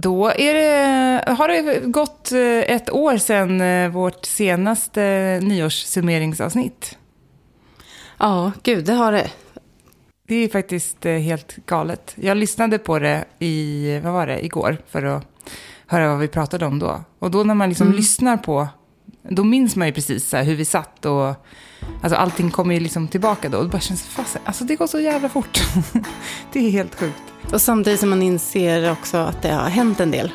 Då det, har det gått eh, ett år sedan eh, vårt senaste nyårssummeringsavsnitt. Ja, gud, det har det. Det är faktiskt eh, helt galet. Jag lyssnade på det i, vad var det, igår för att höra vad vi pratade om då. Och då när man liksom lyssnar på, då minns man ju precis hur vi satt och alltså allting kommer ju liksom tillbaka då. Och det bara känns, fast, alltså det går så jävla fort. det är helt sjukt. Och samtidigt som man inser också att det har hänt en del.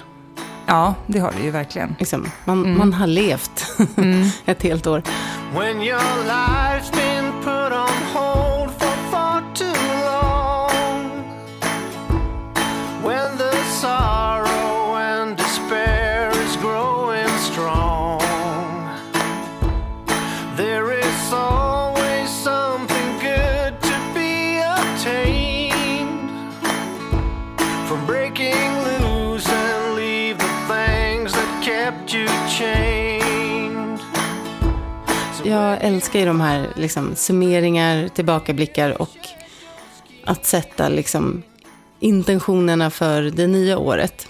Ja, det har det ju verkligen. Liksom, man, man har levt ett helt år. Jag älskar ju de här liksom, summeringar, tillbakablickar och att sätta liksom, intentionerna för det nya året.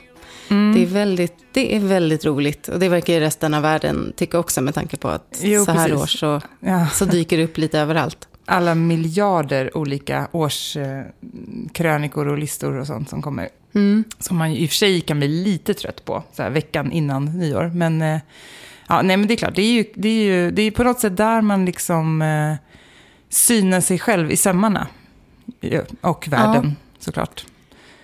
Det, är väldigt, det är väldigt roligt och det verkar ju resten av världen tycka också med tanke på att Jo, så här precis. års så, Ja. så dyker det upp lite överallt. Alla miljarder olika årskrönikor och listor och sånt som kommer. Som man i och för sig kan bli lite trött på, så här, veckan innan nyår. Men, eh, ja, nej, men det är klart, det är ju, det är ju det är på något sätt där man liksom eh, synar sig själv i sömmarna. Ja, Och världen, såklart.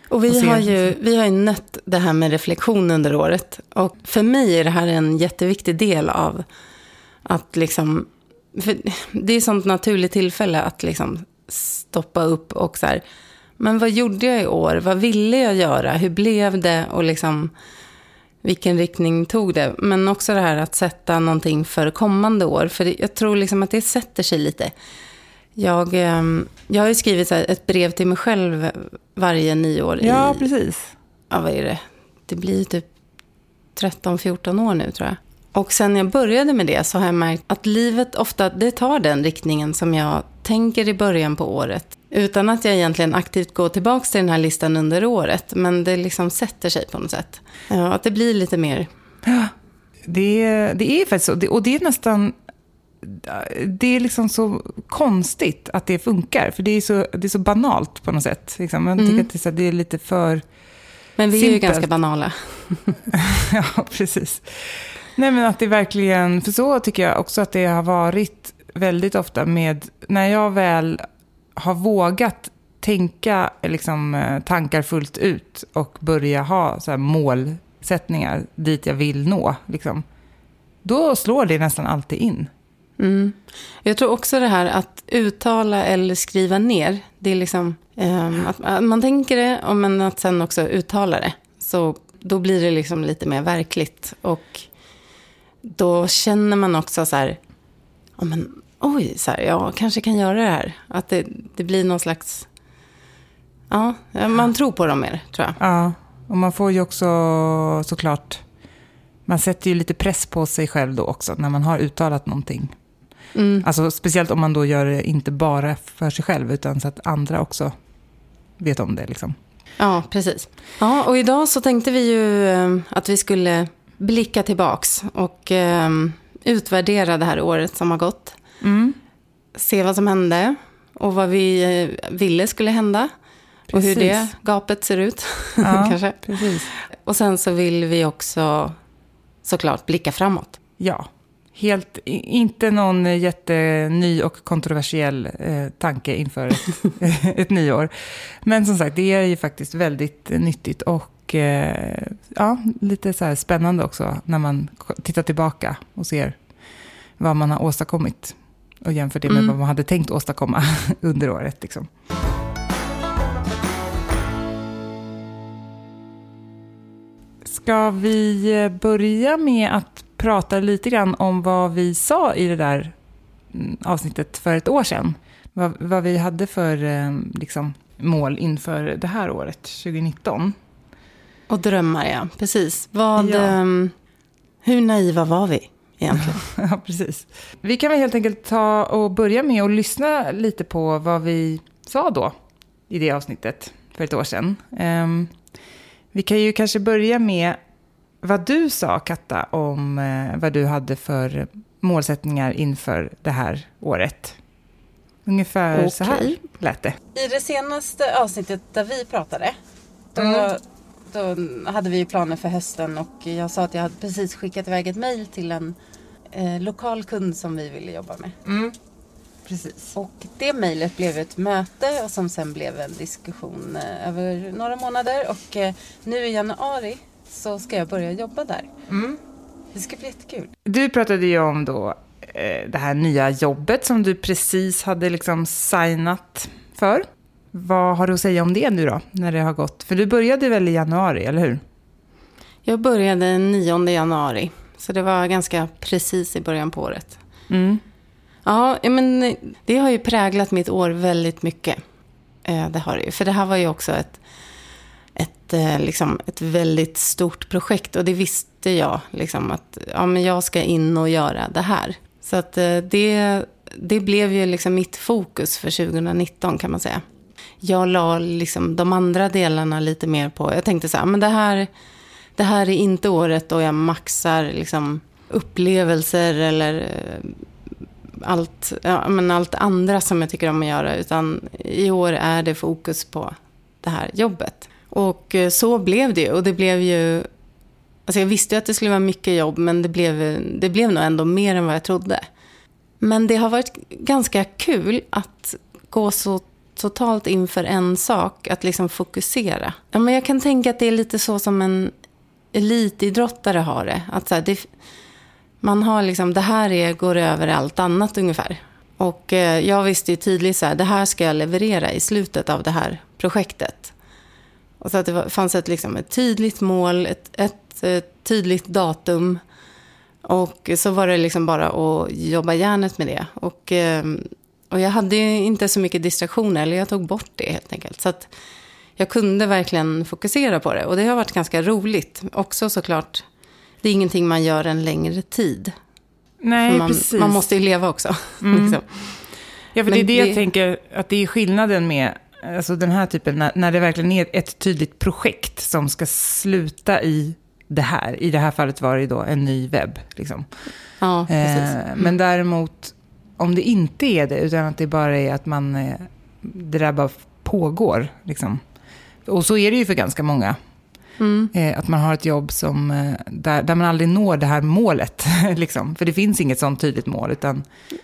Och Och vi se- har, ju, vi har ju nött det här med reflektion under året. Och för mig är det här en jätteviktig del av att liksom... Det är ett sånt naturligt tillfälle att liksom stoppa upp och så här... Men vad gjorde jag i år? Vad ville jag göra? Hur blev det? Och liksom vilken riktning tog det? Men också det här att sätta någonting för kommande år. För jag tror liksom att det sätter sig lite. Jag, ehm, jag har ju skrivit ett brev till mig själv varje nyår. Ja, i, precis. ja, vad är det? Det blir typ 13-14 år nu tror jag. Och sen jag började med det så har jag märkt att livet ofta det tar den riktningen som jag tänker i början på året. Utan att jag egentligen aktivt går tillbaka till den här listan under året. Men det liksom sätter sig på något sätt. Ja, att det blir lite mer... Det, det är faktiskt så. Och det är nästan... Det är liksom så konstigt att det funkar. För det är så, det är så banalt på något sätt. Liksom. Man tycker att det är, så, det är lite för... Men vi är ju Simpelt. ganska banala. ja, precis. Nej, men att det verkligen... För så tycker jag också att det har varit väldigt ofta med... När jag väl har vågat tänka liksom, eh, tankar fullt ut och börja ha så här, målsättningar dit jag vill nå. Liksom, då slår det nästan alltid in. Mm. Jag tror också det här att uttala eller skriva ner. Det är liksom eh, att, att man tänker det, och men att sen också uttala det. Så då blir det liksom lite mer verkligt. Och då känner man också så här, ja, men, oj, så här, jag kanske kan göra det här. Att det, det blir någon slags, ja, man tror på dem mer, tror jag. Ja, och man får ju också såklart... Man sätter ju lite press på sig själv då också när man har uttalat någonting. Mm. Alltså speciellt om man då gör det inte bara för sig själv utan så att andra också vet om det. Liksom. Ja, precis. Ja, och idag så tänkte vi ju eh, att vi skulle blicka tillbaks och eh, utvärdera det här året som har gått. Mm. Se vad som hände och vad vi eh, ville skulle hända. Och hur Precis. det gapet ser ut, Ja, kanske. precis. Och sen så vill vi också såklart blicka framåt. Ja, helt, inte någon jätteny och kontroversiell eh, tanke inför ett, ett nyår. Men som sagt, det är ju faktiskt väldigt nyttigt och eh, ja, lite så spännande också när man tittar tillbaka och ser vad man har åstadkommit och jämför det med Mm. vad man hade tänkt åstadkomma under året. Liksom. Ska vi eh, börja med att prata lite grann om vad vi sa i det där mm, avsnittet för ett år sedan? Vad, vad vi hade för eh, liksom, mål inför det här året, 2019. Och drömmar, ja. Precis. Vad, Ja. ehm, hur naiva var vi egentligen? Ja, precis. Vi kan väl helt enkelt ta och börja med att lyssna lite på vad vi sa då i det avsnittet för ett år sedan. Ehm, Vi kan ju kanske börja med vad du sa, Katta, om eh, vad du hade för målsättningar inför det här året. Ungefär så här lät det. I det senaste avsnittet där vi pratade, då, Mm. Då hade vi ju planer för hösten och jag sa att jag hade precis skickat iväg ett mejl till en eh, lokal kund som vi ville jobba med. Precis. Och det mejlet blev ett möte och som sen blev en diskussion eh, över några månader och eh, nu i januari så ska jag börja jobba där. Det ska bli jättekul. Du pratade ju om då eh, det här nya jobbet som du precis hade liksom signat för. Vad har du att säga om det nu då, när det har gått? För du började väl i januari, eller hur? Jag började 9 januari så det var ganska precis i början på året. Mm. Ja, men det har ju präglat mitt år väldigt mycket. Eh, Det har det ju. För det här var ju också ett, ett, eh, liksom, ett väldigt stort projekt. Och det visste jag, liksom, att ja, men jag ska in och göra det här. Så att eh, det, det blev ju liksom mitt fokus för 2019 kan man säga. Jag la liksom de andra delarna lite mer på, jag tänkte så här, ah, men det här, det här är inte året då jag maxar liksom upplevelser eller eh, allt, ja, men allt andra som jag tycker om att göra. Utan i år är det fokus på det här jobbet. Och eh, så blev det ju. Och det blev ju... Alltså jag visste ju att det skulle vara mycket jobb, men det blev, det blev nog ändå mer än vad jag trodde. Men det har varit ganska kul att gå så totalt inför en sak, att liksom fokusera. Ja, men jag kan tänka att det är lite så som en elitidrottare har det. Att så här, det man har liksom, det här är, går över allt annat ungefär. Och eh, jag visste ju tydligt så här, det här ska jag leverera i slutet av det här projektet. Och så att det var, fanns ett, liksom, ett tydligt mål, ett, ett, ett tydligt datum. Och så var det liksom bara att jobba järnet med det. Och, eh, och jag hade inte så mycket distraktioner, eller jag tog bort det helt enkelt. Så att jag kunde verkligen fokusera på det. Och det har varit ganska roligt. Också såklart, det är ingenting man gör en längre tid. Nej, man, precis. Mm. man måste ju leva också. liksom. Ja, för det är det, jag det- tänker, att det är skillnaden med alltså den här typen, när, när det verkligen är ett tydligt projekt som ska sluta i det här. I det här fallet var det då en ny webb. Liksom. Ja, precis. Eh, men däremot, om det inte är det, utan att det bara är att man, eh, det där bara pågår. Liksom. Och så är det ju för ganska många. Mm. Eh, att man har ett jobb som, eh, där, där man aldrig når det här målet. liksom. För det finns inget sånt tydligt mål, utan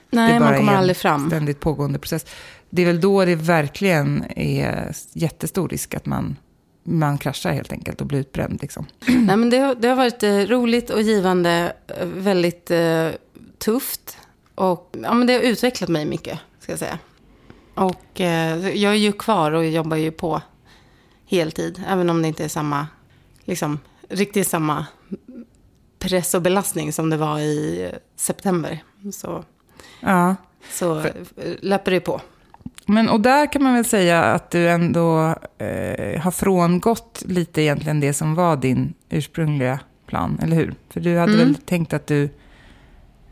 Nej, det bara man kommer är en aldrig fram. ständigt pågående process. Det är väl då det verkligen är jättestor risk att man, man kraschar helt enkelt och blir utbränd. Liksom. Nej, men det, har, det har varit roligt och givande, väldigt eh, tufft. Och ja, men det har utvecklat mig mycket, ska jag säga. Och eh, jag är ju kvar och jobbar ju på heltid. Även om det inte är samma, liksom, riktigt samma press och belastning som det var i september. Så, Ja. så eh, löper det på. Men, och där kan man väl säga att du ändå eh, har frångått lite egentligen det som var din ursprungliga plan, eller hur? För du hade Mm. väl tänkt att du,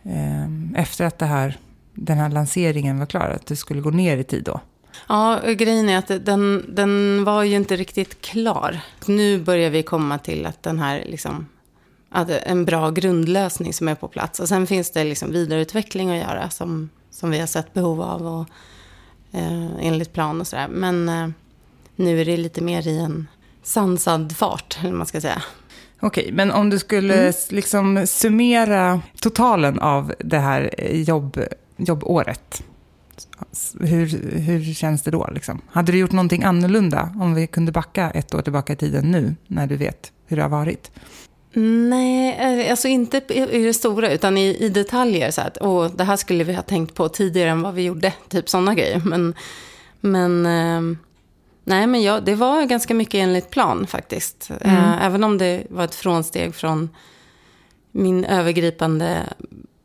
Ehm, efter att det här, den här lanseringen var klar, att du skulle gå ner i tid då? Ja, grejen är att den, den var ju inte riktigt klar. Nu börjar vi komma till att den här, liksom, att en bra grundlösning som är på plats. Och sen finns det liksom vidareutveckling att göra som, som vi har sett behov av och, eh, enligt plan och sådär. Men eh, nu är det lite mer i en sansad fart, eller vad man ska säga. Okej, men om du skulle Mm. liksom summera totalen av det här eh, jobb, jobbåret, hur, hur känns det då? Liksom? Hade du gjort någonting annorlunda om vi kunde backa ett år tillbaka i tiden nu, när du vet hur det har varit? Nej, eh, alltså inte i i det stora, utan i, i detaljer. Så att, åh, det här skulle vi ha tänkt på tidigare än vad vi gjorde. Typ sådana grejer. Men, men, ehm, nej, men ja, det var ganska mycket enligt plan faktiskt. Eh, även om det var ett frånsteg från min övergripande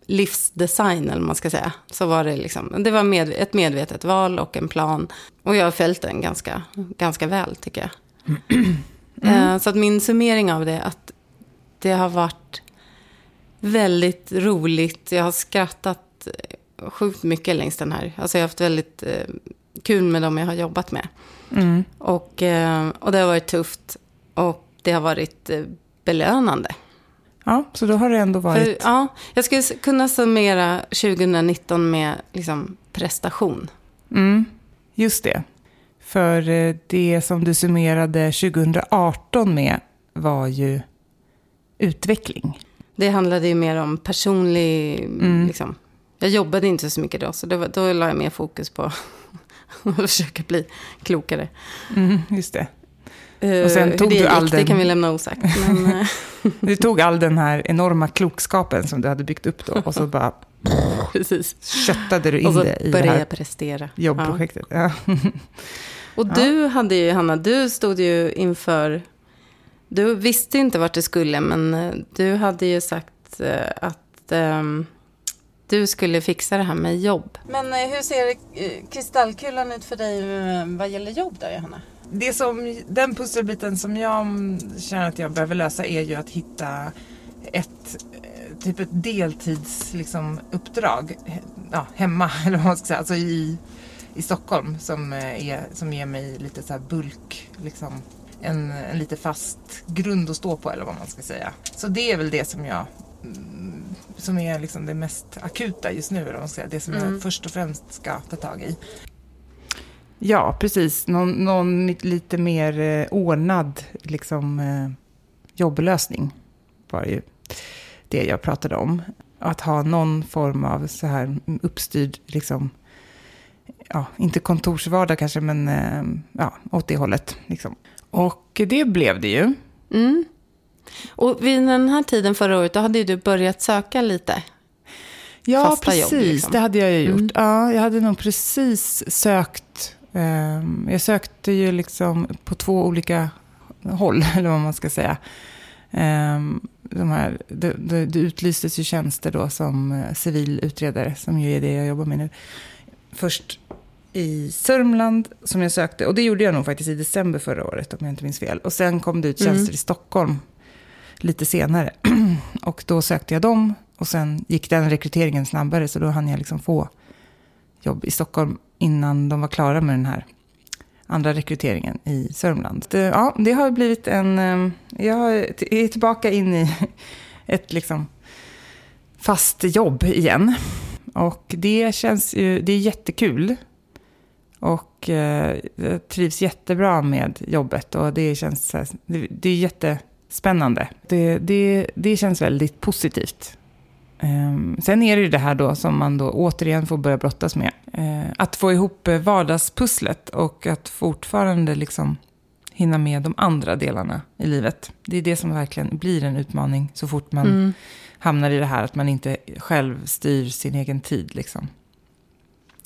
livsdesign, eller man ska säga. Så var det liksom, det var med, ett medvetet val och en plan. Och jag har följt den ganska, ganska väl, tycker jag. Eh, Så att min summering av det att det har varit väldigt roligt. Jag har skrattat sjukt mycket längs den här. Alltså jag har haft väldigt eh, kul med dem jag har jobbat med. Mm. Och, eh, och det har varit tufft. Och det har varit eh, belönande. Ja, så då har det ändå varit... För, ja, jag skulle kunna summera 2019 med liksom, prestation. Mm, just det. För eh, det som du summerade 2018 med var ju utveckling. Det handlade ju mer om personlig... Mm. Liksom, jag jobbade inte så mycket då, så då, då la jag mer fokus på att försöka bli klokare. Mm, just det. Eh, Och sen tog det du gick, all det den- kan vi lämna osagt. Men, eh, Du tog all den här enorma klokskapen som du hade byggt upp då och så bara precis. köttade du in Och det i det här prestera. Ja. jobbprojektet. Ja. Och du hade ju, Hanna, du stod ju inför... Du visste inte vart du skulle, men eh, du hade ju sagt att ehm, du skulle fixa det här med jobb. Men eh, hur ser eh, kristallkulan ut för dig eh, vad gäller jobb då, Johanna? Det som, den pusselbiten som jag känner att jag behöver lösa är ju att hitta ett typ ett deltids liksom, uppdrag ja, hemma, eller vad man ska säga, alltså i, i Stockholm som, är, som ger mig lite så här bulk, liksom, en, en lite fast grund att stå på eller vad man ska säga. Så det är väl det som jag som är liksom det mest akuta just nu, eller säga. det som Mm. jag först och främst ska ta tag i. Ja, precis. Någon, någon lite mer eh, ordnad liksom, eh, jobblösning var ju det jag pratade om. Att ha någon form av så här uppstyrd, liksom, ja, inte kontorsvardag kanske, men eh, ja, åt det hållet. Liksom. Och det blev det ju. Mm. Och vid den här tiden förra året, då hade ju du börjat söka lite. Ja, precis. jobb, liksom. Det hade jag ju gjort. Mm. Ja, jag hade nog precis sökt. ehm, jag sökte ju liksom på två olika håll, eller vad man ska säga. Ehm, de här, det, det, det utlystes ju tjänster då som eh, civil utredare, som ju är det jag jobbar med nu. Först i Sörmland som jag sökte, och det gjorde jag nog faktiskt i december förra året om jag inte minns fel. Och sen kom det ut tjänster Mm. i Stockholm lite senare. och då sökte jag dem och sen gick den rekryteringen snabbare så då hann jag liksom få jobb i Stockholm innan de var klara med den här andra rekryteringen i Sörmland. Det, ja, det har blivit en... Ehm, jag är tillbaka in i ett liksom fast jobb igen. Och det känns ju... Det är jättekul. Och eh, jag trivs jättebra med jobbet och det känns... Det, är jätte jättespännande. Det, det, det känns väldigt positivt. Ehm, sen är det ju det här då som man då återigen får börja brottas med. Eh, att få ihop eh, vardagspusslet och att fortfarande liksom hinna med de andra delarna i livet. Det är det som verkligen blir en utmaning så fort man Mm. hamnar i det här att man inte själv styr sin egen tid. Liksom.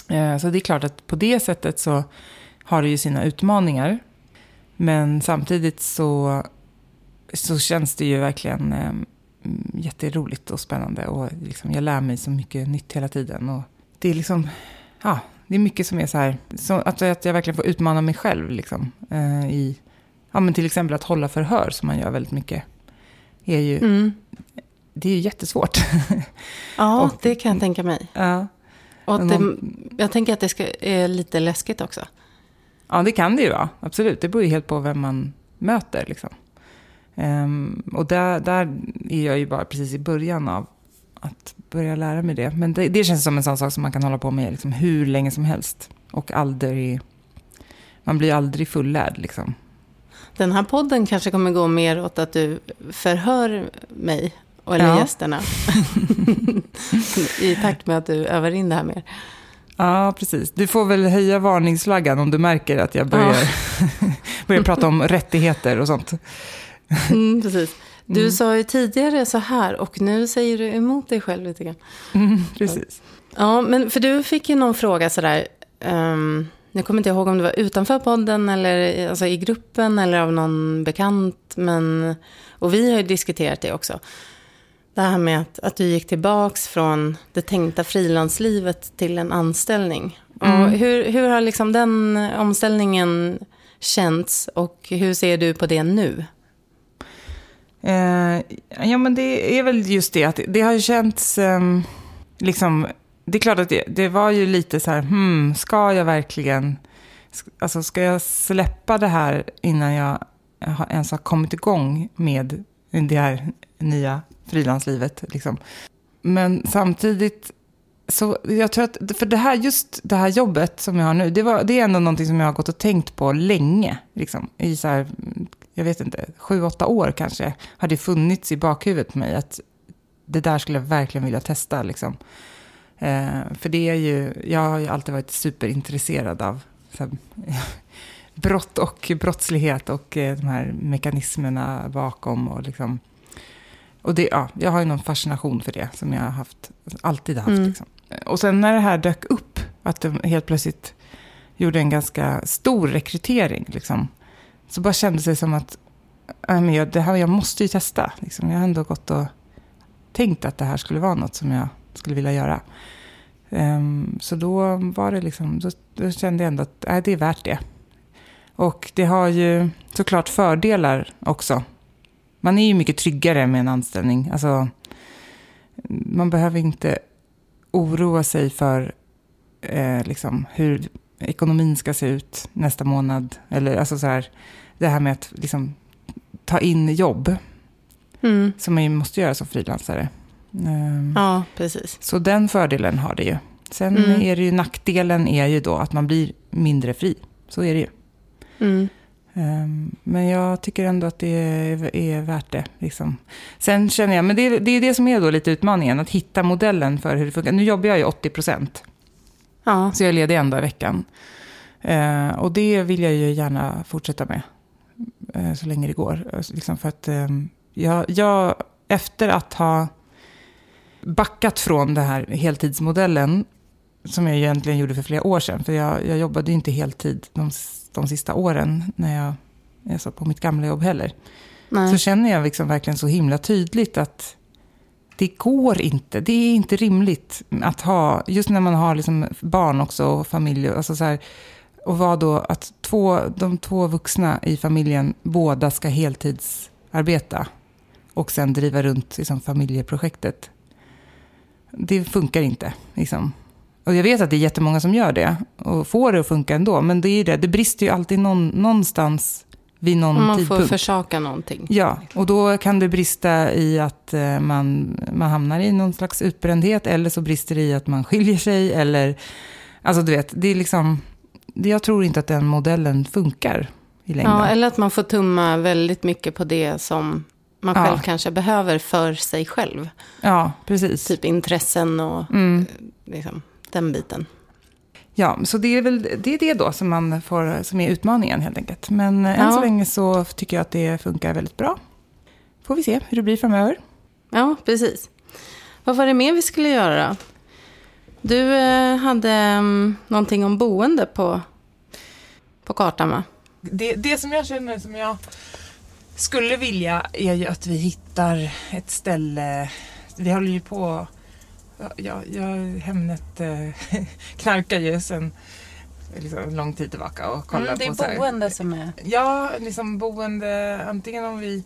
Eh, Så det är klart att på det sättet så har det ju sina utmaningar. Men samtidigt så, så känns det ju verkligen eh, jätteroligt och spännande. Och liksom, jag lär mig så mycket nytt hela tiden. Och det är liksom, ja, det är mycket som är så här, så att, att jag verkligen får utmana mig själv. Liksom, eh, i, ja, men till exempel att hålla förhör som man gör väldigt mycket. Är ju, Mm. Det är ju jättesvårt. Ja, Och- det kan jag tänka mig. ja. Och det, jag tänker att det ska, är lite läskigt också. Ja, det kan det ju vara. Absolut. Det beror ju helt på vem man möter. Liksom. Ehm, och där, där är jag ju bara precis i början av att börja lära mig det. Men det, det känns som en sån sak som man kan hålla på med liksom, hur länge som helst. Och aldrig... Man blir aldrig fullärd. Liksom. Den här podden kanske kommer gå mer åt att du förhör mig, eller Ja. gästerna. I takt med att du övar in det här mer. Ja, precis. Du får väl höja varningsflaggan om du märker att jag börjar, börjar prata om rättigheter och sånt. Mm, precis. Du Mm. sa ju tidigare så här och nu säger du emot dig själv lite grann. Mm, precis. Ja, men för du fick ju någon fråga sådär. Um, jag kommer inte ihåg om det var utanför podden eller alltså, i gruppen eller av någon bekant. Men, och vi har ju diskuterat det också. Det här med att, att du gick tillbaks från det tänkta frilanslivet till en anställning. Mm. Och hur, hur har liksom den omställningen känts och hur ser du på det nu? Eh, ja, men det är väl just det att det har ju känts, ehm, liksom, det är klart att det, det var ju lite så här, hmm, ska jag verkligen, alltså ska jag släppa det här innan jag ens har kommit igång med det här nya frilanslivet. Liksom. Men samtidigt, så jag tror att, för det här, just det här jobbet som jag har nu, det, var, det är ändå någonting som jag har gått och tänkt på länge. Liksom, I så här, jag vet inte, sju, åtta år kanske, har det funnits i bakhuvudet på mig att det där skulle jag verkligen vilja testa. Liksom. Eh, för det är ju, jag har ju alltid varit superintresserad av här, brott och brottslighet och eh, de här mekanismerna bakom. Och, liksom, och det, ja, jag har ju någon fascination för det som jag har haft, alltid haft. Mm. Liksom. Och sen när det här dök upp, att de helt plötsligt gjorde en ganska stor rekrytering, liksom, så bara kändes det som att äh, men jag, det här, jag måste ju testa. Liksom. Jag har ändå gått och tänkt att det här skulle vara något som jag skulle vilja göra. Um, så då var det liksom, då, då kände jag ändå att äh, det är värt det. Och det har ju såklart fördelar också. Man är ju mycket tryggare med en anställning. Alltså, man behöver inte oroa sig för eh, liksom, hur ekonomin ska se ut nästa månad. Eller alltså så här, det här med att liksom, ta in jobb, Mm. som man ju måste göra som frilansare. Ehm, Ja, precis. Så den fördelen har det ju. Sen Mm. är det ju nackdelen är ju då att man blir mindre fri. Så är det ju. Mm. Ehm, Men jag tycker ändå att det är, är värt det. Liksom. Sen känner jag, men det är, det är det som är då lite utmaningen, att hitta modellen för hur det funkar. Nu jobbar jag ju 80 procent, Ja. så jag är ledig en dag i veckan. Eh, och det vill jag ju gärna fortsätta med, så länge det går. Alltså, Liksom för att ehm, jag, jag, efter att ha backat från den här heltidsmodellen, som jag egentligen gjorde för flera år sedan, för jag, jag jobbade ju inte heltid de, de sista åren när jag, satt på mitt gamla jobb heller. Nej. Så känner jag liksom verkligen så himla tydligt att det går inte. Det är inte rimligt att ha, just när man har liksom barn också och familj, alltså så här, och vad då att två, de två vuxna i familjen båda ska heltidsarbeta och sen driva runt liksom, familjeprojektet. Det funkar inte. Liksom. Och jag vet att det är jättemånga som gör det och får det att funka ändå, men det är det, det brister ju alltid någon, någonstans vid någon Om man får tidpunkt. försaka någonting. Ja, och då kan det brista i att eh, man, man hamnar i någon slags utbrändhet eller så brister det i att man skiljer sig eller... Alltså du vet, det är liksom... Jag tror inte att den modellen funkar i längden. Ja, eller att man får tumma väldigt mycket på det som man Ja. själv kanske behöver för sig själv. Ja, precis. Typ intressen och Mm. liksom, den biten. Ja, så det är väl det, är det då som, man får, som är utmaningen helt enkelt. Men eh, än Ja. så länge så tycker jag att det funkar väldigt bra. Får vi se hur det blir framöver. Ja, precis. Vad var det mer vi skulle göra då? Du eh, hade um, någonting om boende på, på kartan va? Det, det som jag känner som jag skulle vilja är ju att vi hittar ett ställe. Vi håller ju på, ja, jag, Hemnet eh, knarkar ju sedan liksom, lång tid tillbaka och kollar Mm, det på så här. är boende som är... Ja, liksom boende, antingen om vi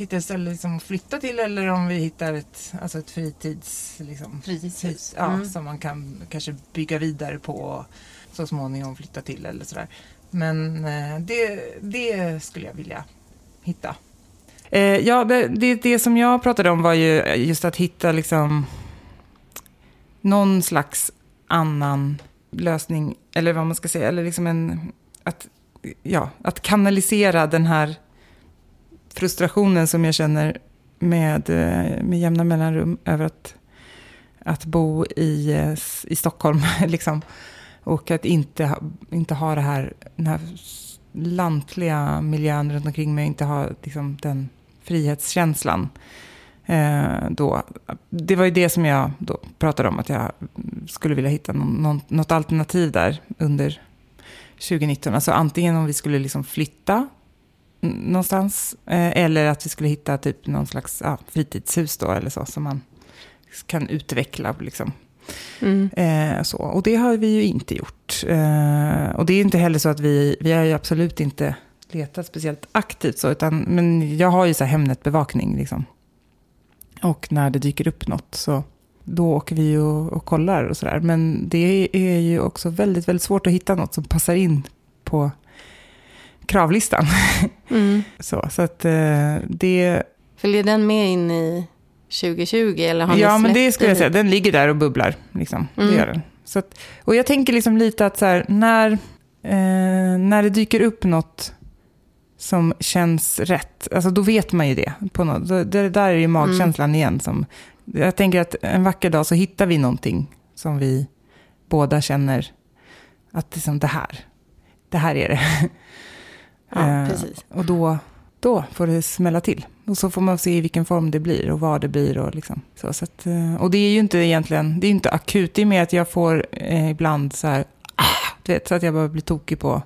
hittar ett ställe liksom att flytta till eller om vi hittar ett, alltså ett fritids... Liksom, Fritidshus. Ja, Mm. som man kan kanske bygga vidare på och så småningom flytta till eller sådär. Men eh, det, det skulle jag vilja hitta. Eh, ja, det, det, det som jag pratade om var ju just att hitta liksom någon slags annan lösning, eller vad man ska säga, eller liksom en, att, ja, att kanalisera den här frustrationen som jag känner med, eh, med jämna mellanrum över att, att bo i, eh, i Stockholm. Liksom. Och att inte, ha- inte ha det här, den här lantliga miljön runt omkring mig, inte ha liksom, den frihetskänslan. Eh, då. Det var ju det som jag då pratade om, att jag skulle vilja hitta någon, någon, något alternativ där under 2019. Alltså antingen om vi skulle liksom flytta någonstans, eh, eller att vi skulle hitta typ någon slags ja, fritidshus då, eller så, som man kan utveckla. Liksom. Mm. Eh, så. Och det har vi ju inte gjort. Eh, och det är inte heller så att vi, vi har ju absolut inte letat speciellt aktivt så, utan, men jag har ju så här Hemnet-bevakning liksom. Och när det dyker upp något så då åker vi och, och kollar och sådär. Men det är ju också väldigt, väldigt svårt att hitta något som passar in på kravlistan. Mm. så, så att eh, det, Följer den med in i 2020 eller har ja men det skulle jag säga, den ligger där och bubblar. Liksom. Mm. Det gör den. Så att, och jag tänker liksom lite att så här, när, eh, när det dyker upp något som känns rätt, alltså då vet man ju det. På något, det, det där är ju magkänslan igen. Som, jag tänker att en vacker dag så hittar vi någonting som vi båda känner att liksom, det här, det här är det. Ja, Eh, precis. Och då, då får det smälla till. Och så får man se i vilken form det blir och vad det blir. Och, liksom. så, så att, eh, och det är ju inte egentligen, det är inte akut. Det är mer att jag får eh, ibland så här, ah, du vet, så att jag bara blir tokig på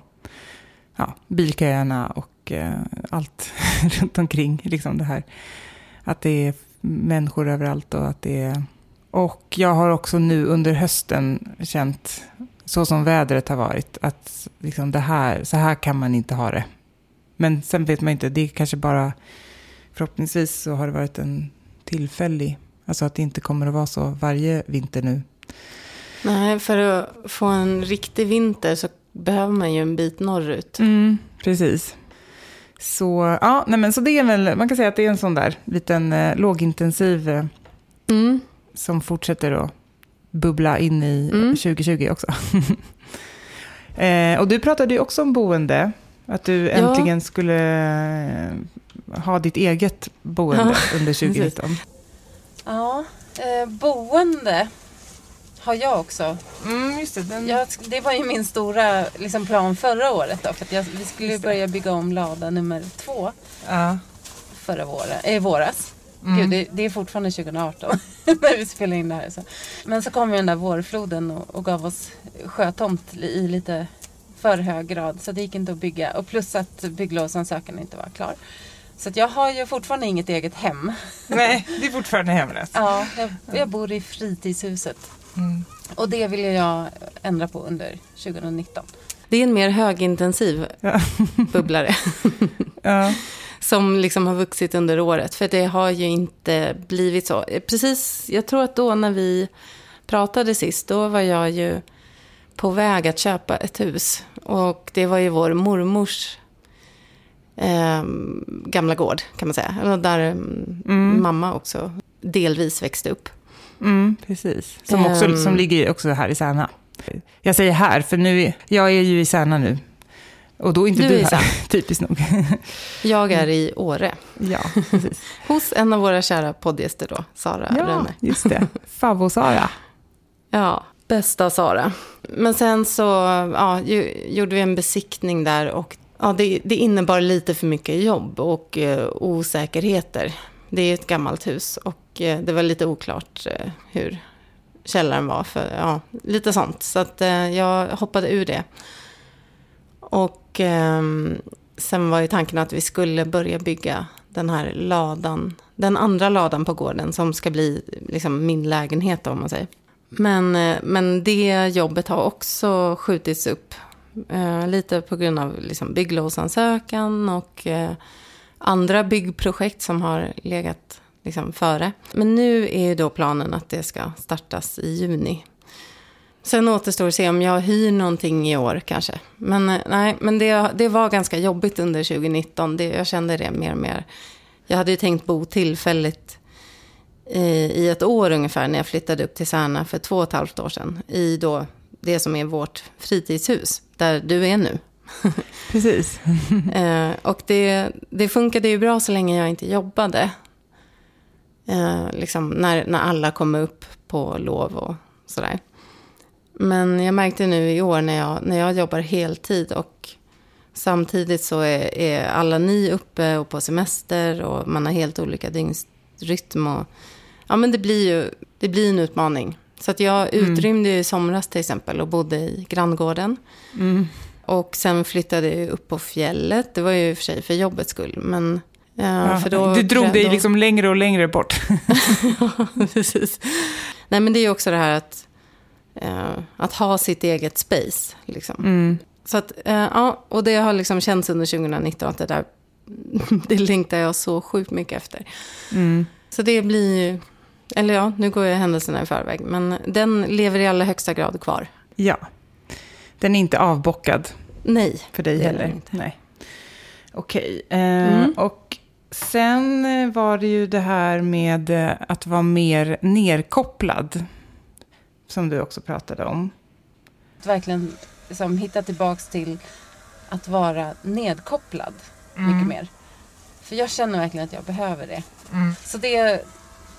ja, bilköerna och eh, allt runt omkring. Liksom det här. Att det är människor överallt och att det är... Och jag har också nu under hösten känt, så som vädret har varit, att liksom det här, så här kan man inte ha det. Men sen vet man inte, det är kanske bara, förhoppningsvis så har det varit en tillfällig, alltså att det inte kommer att vara så varje vinter nu. Nej, för att få en riktig vinter så behöver man ju en bit norrut. Mm, precis. Så, ja, nej men så det är väl, man kan säga att det är en sån där liten eh, lågintensiv eh, Mm. som fortsätter att bubbla in i Mm. 2020 också. eh, och du pratade ju också om boende, att du äntligen skulle eh, ha ditt eget boende under 2019. Ja, eh, boende har jag också. Mm, just det. Den... Jag, det var ju min stora liksom, plan förra året. Då, för att jag, vi skulle börja bygga om lada nummer två Ja. förra våren, eh, våras. Mm. Gud, det, det är fortfarande 2018 när vi spelar in det här. Så. Men så kom ju den där vårfloden och, och gav oss sjötomt i lite för hög grad. Så det gick inte att bygga. Och plus att bygglovsansökan inte var klar. Så att jag har ju fortfarande inget eget hem. Nej, det är fortfarande hemlöst. Ja, jag, jag bor i fritidshuset. Mm. Och det vill jag ändra på under 2019. Det är en mer högintensiv Ja. bubblare. Ja. som liksom har vuxit under året. För det har ju inte blivit så. Precis, jag tror att då när vi pratade sist, då var jag ju på väg att köpa ett hus. Och det var ju vår mormors eh, gamla gård, kan man säga. Där mm, Mm. mamma också delvis växte upp. Mm, precis. Som, också, Ehm. som ligger också här i Särna. Jag säger här, för nu jag är ju i Särna nu. Och då är inte Du du, är här, typiskt nog. Jag är i Åre. ja, precis. Hos en av våra kära poddgäster då, Sara Ja, Rönne. just det. Favvo-Sara. Ja, bästa Sara. Men sen så ja, ju, gjorde vi en besiktning där och ja, det, det innebar lite för mycket jobb och eh, osäkerheter. Det är ett gammalt hus och eh, det var lite oklart eh, hur källaren var. För, ja, lite sånt. Så att, eh, jag hoppade ur det. Och ehm, sen var ju tanken att vi skulle börja bygga den här ladan. Den andra ladan på gården som ska bli liksom min lägenhet om man säger. Men, eh, men det jobbet har också skjutits upp. Eh, lite på grund av liksom bygglovsansökan och eh, andra byggprojekt som har legat liksom före. Men nu är ju då planen att det ska startas i juni. Sen återstår att se om jag hyr någonting i år kanske. Men eh, nej, men det, det var ganska jobbigt under 2019. Det, jag kände det mer och mer. Jag hade ju tänkt bo tillfälligt i, i ett år ungefär när jag flyttade upp till Särna för två och ett halvt år sedan. I då det som är vårt fritidshus, där du är nu. Precis. Eh, och det, det funkade ju bra så länge jag inte jobbade. Eh, liksom när, när alla kom upp på lov och sådär. Men jag märkte nu i år när jag, när jag jobbar heltid och samtidigt så är, är alla ni uppe och på semester och man har helt olika dygnsrytm. Och, ja, men det blir ju det blir en utmaning. Så att jag utrymde ju i somras till exempel och bodde i granngården. Mm. Och sen flyttade jag upp på fjället. Det var ju i och för sig för jobbets skull. Men, ja, Ja, för då, du drog dig då- liksom längre och längre bort. Precis. Nej, men det är ju också det här att, eh, att ha sitt eget space. Liksom. Mm. Så att, eh, ja, och det har liksom känts under 2019 att det där, det längtar jag så sjukt mycket efter. Mm. Så det blir ju, eller ja, nu går jag händelserna i förväg, men den lever i allra högsta grad kvar. Ja. Den är inte avbockad Nej, för dig heller. inte. Nej. Okej. Eh, Och sen var det ju det här med eh, att vara mer nerkopplad. Som du också pratade om. Att verkligen liksom, hitta tillbaks till att vara nedkopplad mycket mer. För jag känner verkligen att jag behöver det. Så det,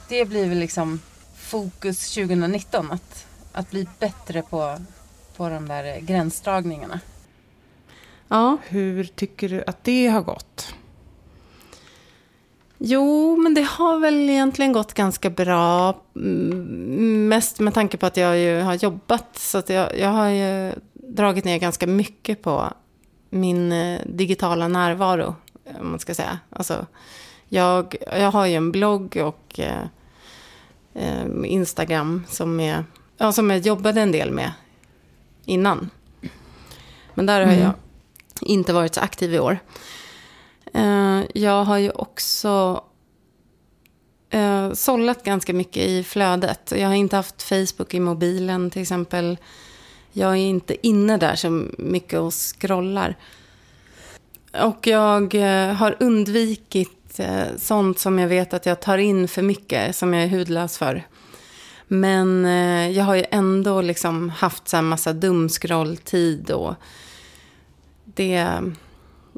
det blir väl liksom fokus 2019. Att, att bli bättre på, på de där gränsdragningarna. Ja, Hur tycker du att det har gått? Jo, men det har väl egentligen gått ganska bra. Mm, Mest med tanke på att jag ju har jobbat. Så att jag, jag har ju dragit ner ganska mycket på min eh, digitala närvaro. Om man ska säga. Alltså, jag, jag har ju en blogg och eh, eh, Instagram som, är, ja, som jag jobbade en del med innan. Men där har jag inte varit så aktiv i år. Eh, jag har ju också eh, sållat ganska mycket i flödet. Jag har inte haft Facebook i mobilen till exempel. Jag är inte inne där så mycket och scrollar. Och jag eh, har undvikit sånt som jag vet att jag tar in för mycket, som jag är hudlös för. Men eh, jag har ju ändå liksom haft så här massa dumskrolltid och det...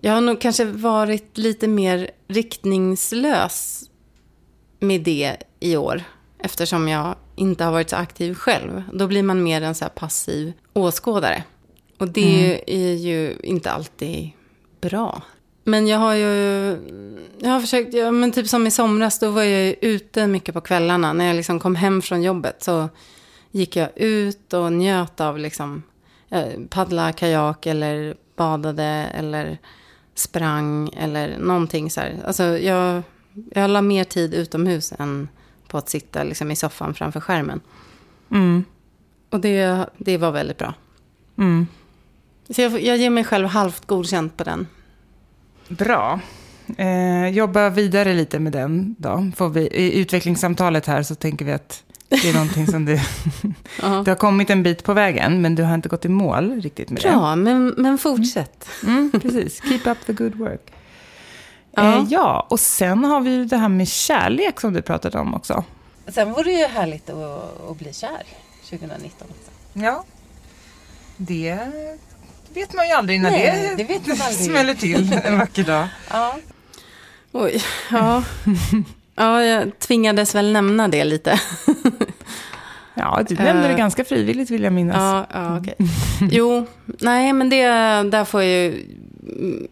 Jag har nog kanske varit lite mer riktningslös med det i år. Eftersom jag inte har varit så aktiv själv. Då blir man mer en så passiv åskådare. Och det är ju inte alltid bra. Men jag har ju... Jag har försökt... Ja, men typ som i somras, då var jag ju ute mycket på kvällarna. När jag liksom kom hem från jobbet så gick jag ut och njöt av liksom... eh, Paddla kajak eller badade eller sprang eller någonting så här. Alltså jag, jag la mer tid utomhus än på att sitta liksom i soffan framför skärmen. Mm. Och det, det var väldigt bra. Mm. Så jag, jag ger mig själv halvt godkänt på den. Bra. Eh, jobba vidare lite med den då. Får vi, I utvecklingssamtalet här så tänker vi att det är någonting som du... Du har kommit en bit på vägen, men du har inte gått i mål riktigt med det. Bra, men, men fortsätt. Mm, precis. Keep up the good work. Ja. Ja. Eh, ja, och sen har vi ju det här med kärlek som du pratade om också. Sen vore det ju härligt att, att bli kär 2019 också. Ja. Det vet man ju aldrig när Nej, det, det vet man aldrig. smäller till en vacker dag. Ja. Oj, ja. Ja, jag tvingades väl nämna det lite. Ja, du nämnde det Eh, ganska frivilligt vill jag minnas. Ja, ja okej. Jo, nej men det där får jag ju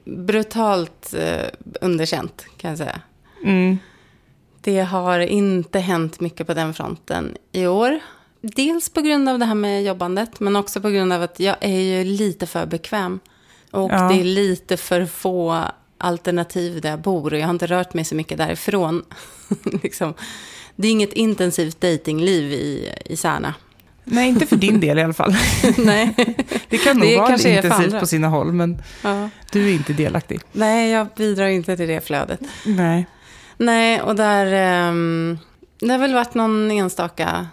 brutalt eh, underkänt kan jag säga. Mm. Det har inte hänt mycket på den fronten i år. Dels på grund av det här med jobbandet, men också på grund av att jag är ju lite för bekväm. Och Ja. det är lite för få alternativ där jag bor och jag har inte rört mig så mycket därifrån. liksom. Det är inget intensivt datingliv i, i Särna. Nej, inte för din del i alla fall. Nej. Det kan nog Det vara intensivt på sina håll, men Ja. du är inte delaktig. Nej, jag bidrar inte till det flödet. Nej. Nej, och där... Um, det har väl varit någon enstaka...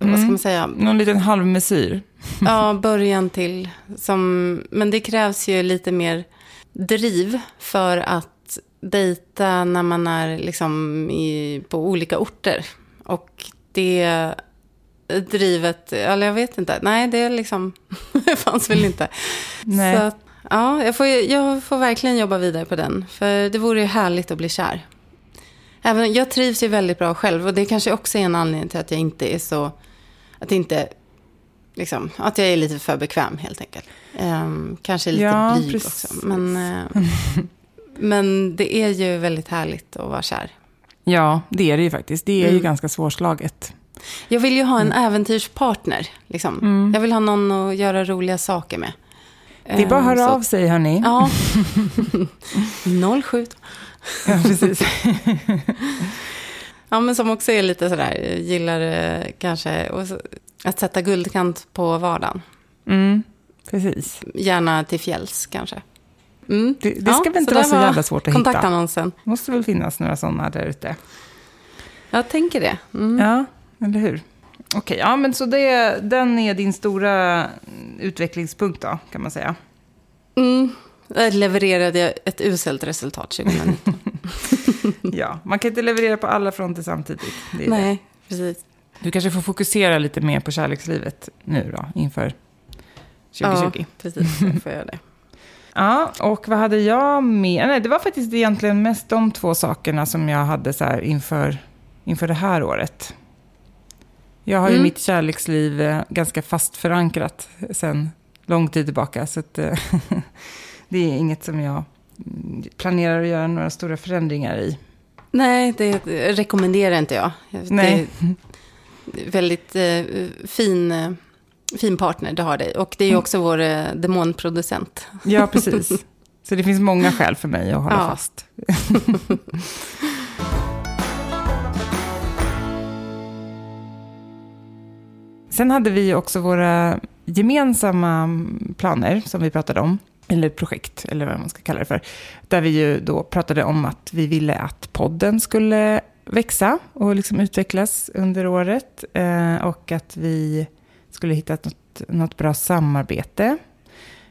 Vad ska Mm. man säga? Någon liten halvmesyr. Ja, början till. Som, men det krävs ju lite mer driv för att dejta när man är liksom i, på olika orter. Och det drivet, eller jag vet inte. Nej, det är liksom, fanns väl inte. Nej. Så, ja, jag får, jag får verkligen jobba vidare på den. För det vore ju härligt att bli kär. Även, jag trivs ju väldigt bra själv och det kanske också är en anledning till att jag inte är så, att inte, liksom, att jag är lite för bekväm helt enkelt. Ehm, kanske lite Ja, blyg också. Men, eh, men det är ju väldigt härligt att vara kär. Ja, det är det ju faktiskt. Det är ju Mm. ganska svårslaget. Jag vill ju ha en äventyrspartner. Liksom. Mm. Jag vill ha någon att göra roliga saker med. Det är bara att höra Ehm, så- av sig, hörni. Ja. 07. Ja, precis. Ja, men som också är lite sådär, gillar eh, kanske att sätta guldkant på vardagen. Mm, precis. Gärna till fjälls kanske. Mm. Det, det ska väl inte så vara så jävla svårt att hitta. Kontaktannonsen. måste väl finnas några sådana där ute. Jag tänker det. Mm. Ja, eller hur? Okej, ja men så det, den är din stora utvecklingspunkt då, kan man säga. Mm. Där levererade jag ett uselt resultat 2019. Ja, man kan inte leverera på alla fronter samtidigt. Det är det. Nej, precis. Du kanske får fokusera lite mer på kärlekslivet nu då, inför 2020. Ja, precis. Jag får göra det. Ja, och vad hade jag med? Nej, det var faktiskt egentligen mest de två sakerna som jag hade så här inför, inför det här året. Jag har ju Mm. mitt kärleksliv eh, ganska fast förankrat sen lång tid tillbaka. Så att, eh, det är inget som jag mm, planerar att göra några stora förändringar i. Nej, det rekommenderar inte jag. Nej. Det är väldigt eh, fin, eh, fin partner du har dig. Och det är ju också vår eh, demonproducent. Ja, precis. Så det finns många skäl för mig att hålla Ja. fast. Sen hade vi också våra gemensamma planer som vi pratade om. Eller projekt, eller vad man ska kalla det för. Där vi ju då pratade om att vi ville att podden skulle växa och liksom utvecklas under året. Eh, och att vi skulle hitta något, något bra samarbete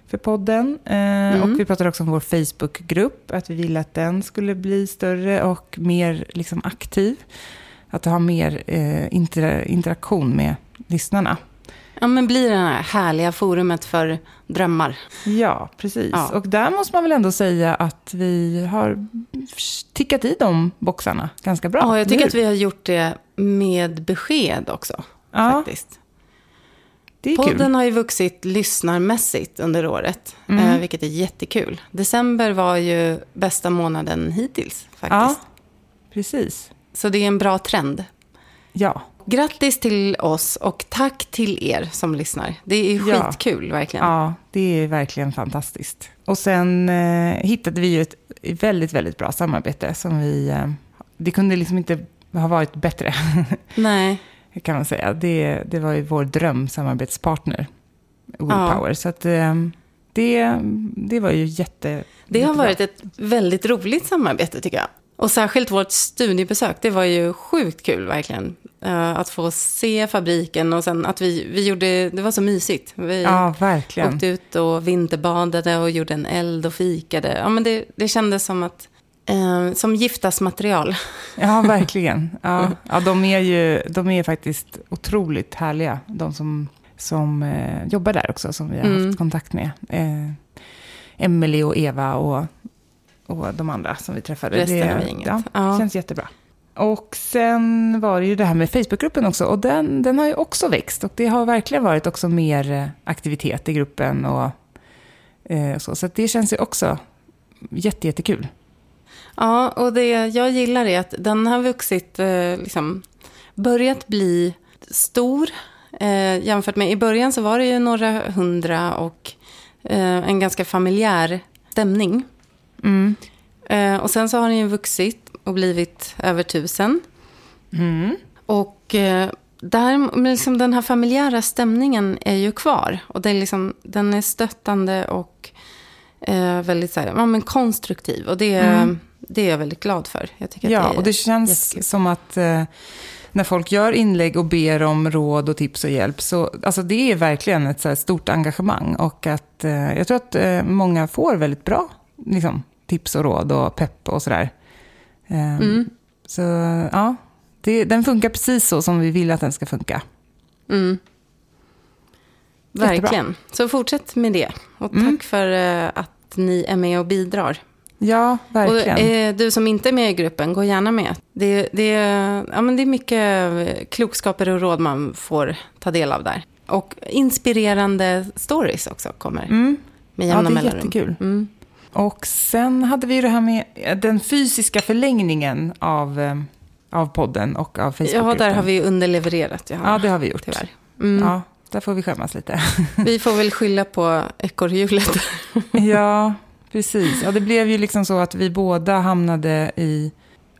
för podden. Eh, Mm. Och vi pratade också om vår Facebookgrupp, att vi ville att den skulle bli större och mer liksom, aktiv. Att ha mer eh, inter- interaktion med lyssnarna. Ja, men blir det här härliga forumet för drömmar. Ja, precis. Ja. Och där måste man väl ändå säga att vi har tickat i de boxarna ganska bra. Ja, jag tycker att vi har gjort det med besked också. Ja, Faktiskt. Podden kul. har ju vuxit lyssnarmässigt under året, Mm. eh, vilket är jättekul. December var ju bästa månaden hittills Ja, faktiskt. precis. Så det är en bra trend. Ja, Grattis till oss och tack till er som lyssnar. Det är Ja. skitkul verkligen. ja, det är verkligen fantastiskt. Och sen eh, hittade vi ju ett väldigt, väldigt bra samarbete som vi... Eh, det kunde liksom inte ha varit bättre. Nej, kan man säga. Det, det var ju vår drömsamarbetspartner, Willpower. Så att, eh, det, det var ju jätte... det har jättebra. varit ett väldigt roligt samarbete tycker jag. Och särskilt vårt studiebesök, det var ju sjukt kul verkligen. Eh, att få se fabriken och sen att vi, vi gjorde, det var så mysigt. Vi Ja, verkligen. åkte ut och vinterbadade och gjorde en eld och fikade. Ja, men det, det kändes som att, eh, som giftasmaterial. Ja, verkligen. Ja, ja, de, är ju, de är faktiskt otroligt härliga, de som, som eh, jobbar där också, som vi har Mm. haft kontakt med. Eh, Emelie och Eva och, och de andra som vi träffade. Resten det av gänget. Ja, Ja. känns jättebra. Och sen var det ju det här med Facebookgruppen också. Och den, den har ju också växt. Och det har verkligen varit också mer eh, aktivitet i gruppen. Och, eh, så så det känns ju också jätte, jättekul. Ja, och det jag gillar är att den har vuxit, eh, liksom, börjat bli stor. Eh, jämfört med, i början så var det ju några hundra och eh, en ganska familjär stämning. Mm. Eh, och sen så har den ju vuxit och blivit över tusen. Mm. Och eh, där, liksom den här familjära stämningen är ju kvar. Och det är liksom, den är stöttande och eh, väldigt så här, ja, men konstruktiv. Och det, Mm. det är jag väldigt glad för. Jag tycker Ja, det och det känns jättekul. som att eh, när folk gör inlägg och ber om råd och tips och hjälp, så alltså det är verkligen ett så stort engagemang. Och att eh, jag tror att eh, många får väldigt bra liksom, tips och råd och pepp och sådär. Eh, Mm. Så ja, det, den funkar precis så som vi vill att den ska funka. Mm. Jättebra. Verkligen. Så fortsätt med det. Och tack Mm. för eh, att ni är med och bidrar. Ja, verkligen. Och eh, du som inte är med i gruppen, gå gärna med. Det, det, ja, men det är mycket eh, klokskaper och råd man får ta del av där. Och inspirerande stories också kommer Mm. med Ja, jämna det är mellanrum. jättekul. Mm. Och sen hade vi ju det här med den fysiska förlängningen av, eh, av podden och av Ja, Facebookgruppen. där har vi underlevererat. Ja, det har vi gjort. Tyvärr. Mm. Ja, där får vi skämmas lite. Vi får väl skylla på ekorrhjulet. ja, precis. Ja, det blev ju liksom så att vi båda hamnade i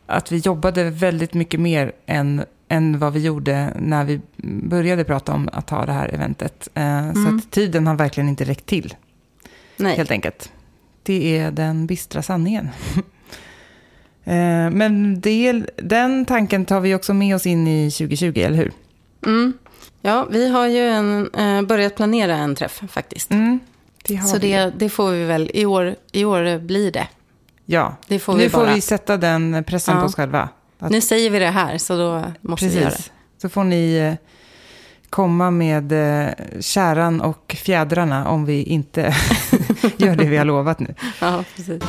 att vi jobbade väldigt mycket mer än, än vad vi gjorde när vi började prata om att ha det här eventet. Eh, Så Mm. att tiden har verkligen inte räckt till, Nej. helt enkelt. Det är den bistra sanningen. Eh, Men det, den tanken tar vi också med oss in i 2020, eller hur? Mm. Ja, vi har ju en, eh, börjat planera en träff faktiskt. Mm. Det Så det, det får vi väl, i år, i år blir det. ja. får nu vi får bara. vi sätta den pressen Ja. på oss själva. Att, Nu säger vi det här, så då måste vi göra det. precis. Så får ni eh, komma med käran och fjädrarna om vi inte gör det vi har lovat nu. Ja, precis.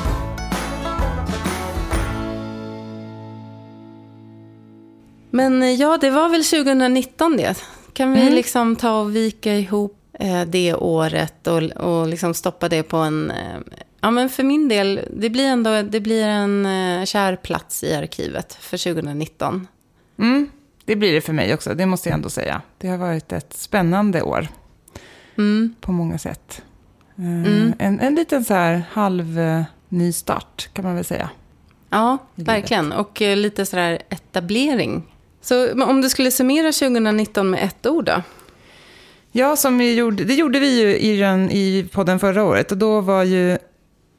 Men eh, ja, det var väl 2019 det. Kan vi Mm. liksom ta och vika ihop eh, det året och, och liksom stoppa det på en... Eh, ja, men för min del, det blir ändå det blir en eh, kär plats i arkivet för 2019. Mm, det blir det för mig också, det måste jag ändå säga. Det har varit ett spännande år Mm. på många sätt. Eh, Mm. En, en liten så här halv eh, ny start kan man väl säga. Ja, verkligen. Och eh, lite sådär etablering. Så om du skulle summera 2019 med ett ord då? Ja, som vi gjorde, det gjorde vi ju i, den, i podden förra året. Och då var ju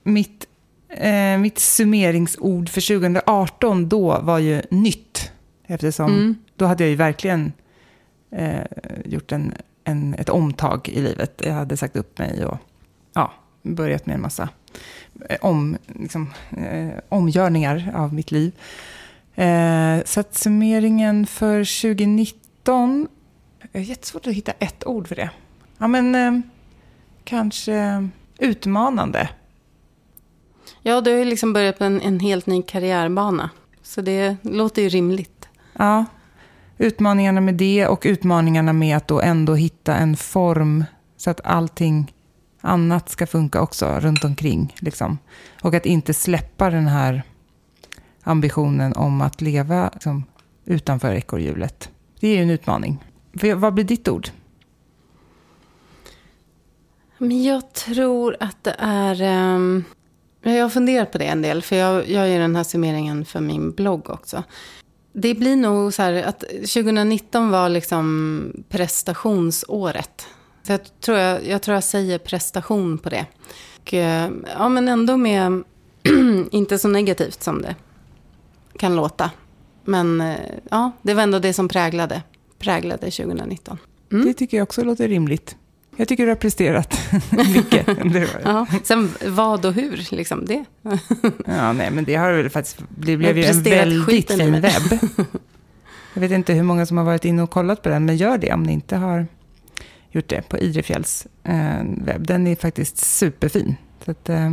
mitt, eh, mitt summeringsord för 2018 då var ju nytt. Eftersom Mm. då hade jag ju verkligen eh, gjort en, en, ett omtag i livet. Jag hade sagt upp mig och ja, börjat med en massa eh, om, liksom, eh, omgörningar av mitt liv. Eh, så att summeringen för 2019 det är jättesvårt att hitta ett ord för det. Ja, men eh, kanske utmanande. Ja, du har ju liksom börjat på en, en helt ny karriärbana. Så det låter ju rimligt. Ja, utmaningarna med det och utmaningarna med att då ändå hitta en form så att allting annat ska funka också runt omkring. Liksom. Och att inte släppa den här ambitionen om att leva liksom, utanför ekorrhjulet. Det är ju en utmaning. Vad blir ditt ord? Men jag tror att det är... Um, jag har funderat på det en del, för jag, jag gör den här summeringen för min blogg också. Det blir nog så här att 2019 var liksom prestationsåret. Så jag tror jag, jag, tror jag säger prestation på det. Och, eh, ja, men ändå med, inte så negativt som det kan låta. Men eh, ja, det var ändå det som präglade, präglade 2019. Mm. Det tycker jag också låter rimligt. Jag tycker du har presterat mycket. Ja, sen vad och hur, liksom det. Ja, nej, men det har väl faktiskt det blev ju en väldigt fin webb. Jag vet inte hur många som har varit inne och kollat på den, men gör det om ni inte har gjort det på Idrefjälls eh, webb. Den är faktiskt superfin. Så att, eh,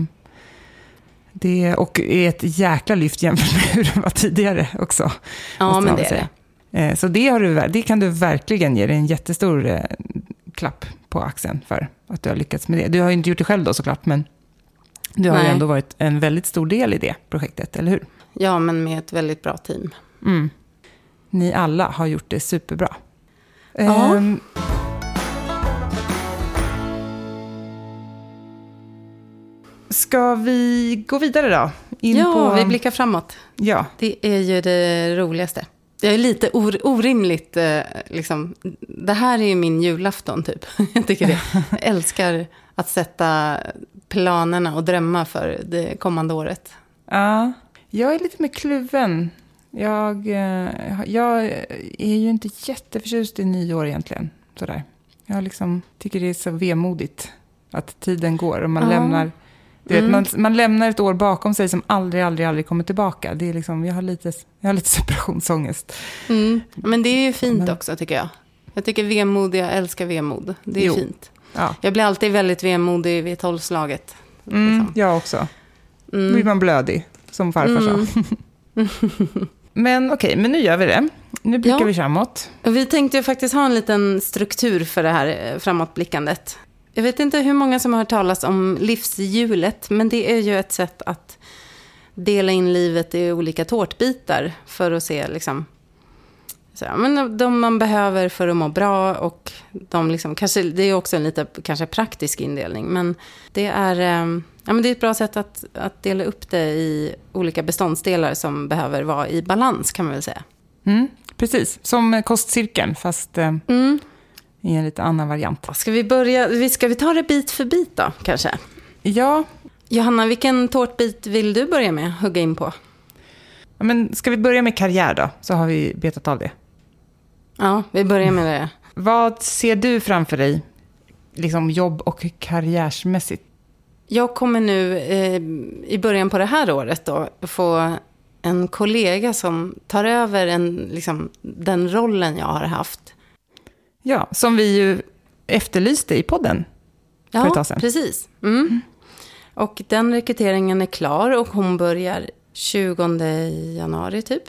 det, och är ett jäkla lyft jämfört med hur den var tidigare också. Ja, men det är det. Eh, så det, har du, det kan du verkligen ge dig en jättestor klapp på axeln för att du har lyckats med det. Du har ju inte gjort det själv då såklart, men du har ju Nej. ändå varit en väldigt stor del i det projektet, eller hur? Ja, men med ett väldigt bra team. Mm. Ni alla har gjort det superbra. Ja. Ehm, ska vi gå vidare då? In ja, på, vi blickar framåt. Ja, Det är ju det roligaste. Jag är lite or- orimligt, eh, liksom. Det här är ju min julafton, typ. Jag tycker det. Jag älskar att sätta planerna och drömma för det kommande året. ja. Jag är lite mer kluven. Jag, eh, jag är ju inte jätteförtjust i nyår egentligen. Sådär. Jag liksom tycker det är så vemodigt att tiden går och man Ja. lämnar du vet, Mm. man, man lämnar ett år bakom sig som aldrig, aldrig, aldrig kommer tillbaka. Det är liksom, jag, har lite, jag har lite separationsångest. Mm. Men det är ju fint Men- också, tycker jag. Jag tycker vemod, jag älskar vemod. Det är Jo. fint. Ja. Jag blir alltid väldigt vemodig vid tolvslaget. Mm, Liksom. Jag också. Då blir Mm. man blödig, som farfar Mm. sa. Men okej, men nu gör vi det. Nu blickar Ja. vi framåt. Vi tänkte ju faktiskt ha en liten struktur för det här eh, framåtblickandet. Jag vet inte hur många som har hört talas om livshjulet, men det är ju ett sätt att dela in livet i olika tårtbitar för att se liksom, så, men de man behöver för att må bra och de liksom, kanske, det är också en lite kanske praktisk indelning, men det är, eh, ja, men det är ett bra sätt att, att dela upp det i olika beståndsdelar som behöver vara i balans kan man väl säga. Mm, precis, som kostcirkeln, fast eh, Mm. I en lite annan variant. Ska vi börja, ska vi ta det bit för bit då, kanske? Ja, Johanna, vilken tårtbit vill du börja med att hugga in på? ja, men ska vi börja med karriär då? Så har vi betat av det. Ja, vi börjar med det. Vad ser du framför dig liksom jobb och karriärsmässigt? Jag kommer nu eh, i början på det här året då få en kollega som tar över en, liksom, den rollen jag har haft. Ja, som vi ju efterlyste i podden för ett tag sedan. precis. Mm. Och den rekryteringen är klar och hon börjar 20 januari typ.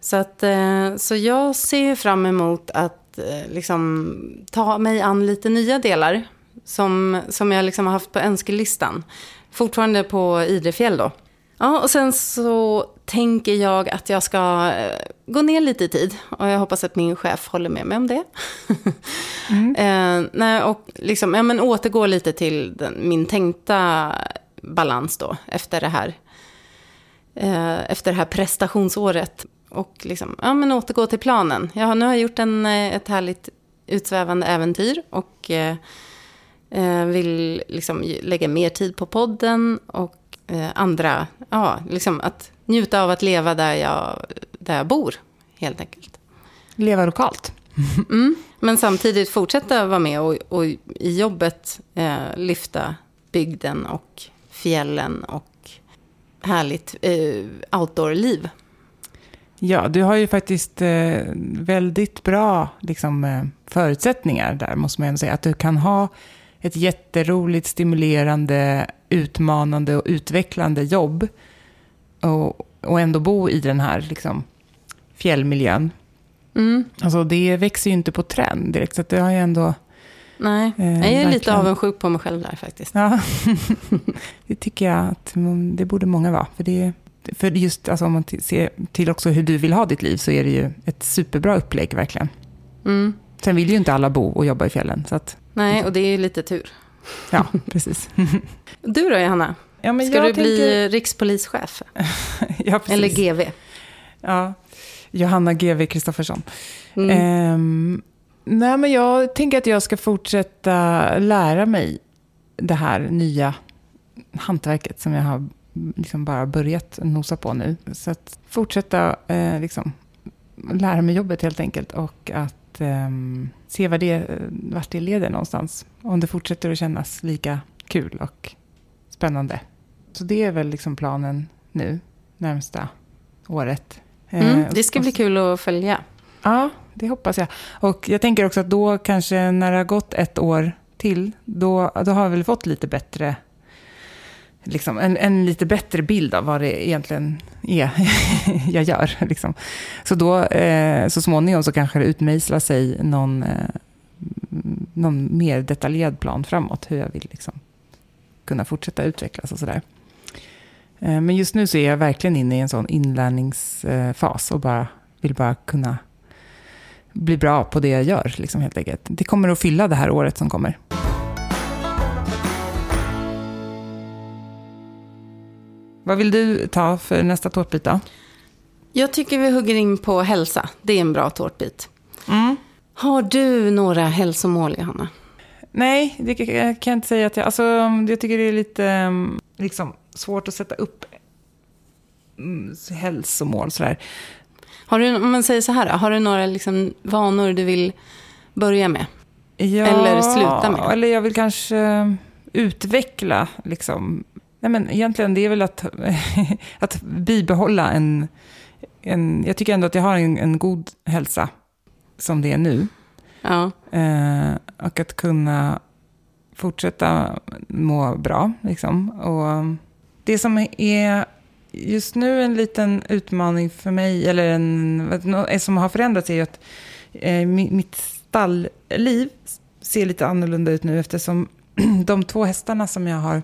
Så, att, eh, så jag ser fram emot att eh, liksom, ta mig an lite nya delar som, som jag liksom har haft på önskelistan. Fortfarande på Idrefjäll då. Ja, och sen så tänker jag att jag ska eh, gå ner lite i tid. Och jag hoppas att min chef håller med mig om det. Mm. eh, nej, och liksom, ja, men återgå lite till den, min tänkta balans då, efter det här. Eh, efter det här prestationsåret. Och liksom, ja, men återgå till planen. Jag har, nu har jag gjort en, eh, ett härligt utsvävande äventyr. Och eh, eh, vill liksom lägga mer tid på podden. Och andra, ja, liksom att njuta av att leva där jag, där jag bor, helt enkelt. Leva lokalt. Mm. Men samtidigt fortsätta vara med och, och i jobbet eh, lyfta bygden och fjällen och härligt eh, outdoor-liv. Ja, du har ju faktiskt eh, väldigt bra liksom, eh, förutsättningar där, måste man ändå säga. Att du kan ha ett jätteroligt, stimulerande, utmanande och utvecklande jobb och, och ändå bo i den här liksom, fjällmiljön. Mm. Alltså det växer ju inte på trend direkt, så det har ju ändå... Nej, Eh, jag är lite verkligen. avundsjuk på mig själv där faktiskt. Ja, det tycker jag att det borde många vara. För, det, för just alltså, om man ser till också hur du vill ha ditt liv så är det ju ett superbra upplägg verkligen. Mm. Sen vill ju inte alla bo och jobba i fjällen. Så att, Nej, och det är ju lite tur. ja, precis. Du då, Johanna? Ja, men Ska du bli tänker- rikspolischef? ja. Eller GV? Ja, Johanna GW Kristoffersson. Mm. Ehm, nej, men jag tänker att jag ska fortsätta lära mig det här nya hantverket som jag har liksom bara börjat nosa på nu. Så att fortsätta eh, liksom, lära mig jobbet helt enkelt och att ehm, se vad det, vart det leder någonstans. Om det fortsätter att kännas lika kul och spännande. Så det är väl liksom planen nu, närmsta året. Mm, Eh, det ska bli kul att följa. Ja, det hoppas jag. Och jag tänker också att då kanske när det har gått ett år till, då, då har jag väl fått lite bättre, liksom, en, en lite bättre bild av vad det egentligen är jag gör. Liksom. Så då, eh, så småningom så kanske det utmejslar sig någon, eh, någon mer detaljerad plan framåt, hur jag vill liksom, kunna fortsätta utvecklas och sådär. Eh, Men just nu så är jag verkligen inne i en sån inlärningsfas och bara vill bara kunna bli bra på det jag gör, liksom helt enkelt. Det kommer att fylla det här året som kommer. Vad vill du ta för nästa tårtbit då? Jag tycker vi hugger in på hälsa. Det är en bra tårtbit. Har du några hälsomål, Johanna? Nej, det kan jag inte säga att jag... Alltså, jag tycker det är lite um, liksom, svårt att sätta upp mm, hälsomål sådär. Har du, om man säger så här, har du några liksom vanor du vill börja med? Ja, Eller sluta med. Eller jag vill kanske utveckla, liksom. Nej, men egentligen det är väl att, att bibehålla en, en... Jag tycker ändå att jag har en, en god hälsa som det är nu. Ja. Eh, och att kunna fortsätta må bra. Liksom. Och det som är just nu en liten utmaning för mig, eller en, eh, som har förändrats, är ju att eh, mitt stallliv ser lite annorlunda ut nu eftersom de två hästarna som jag har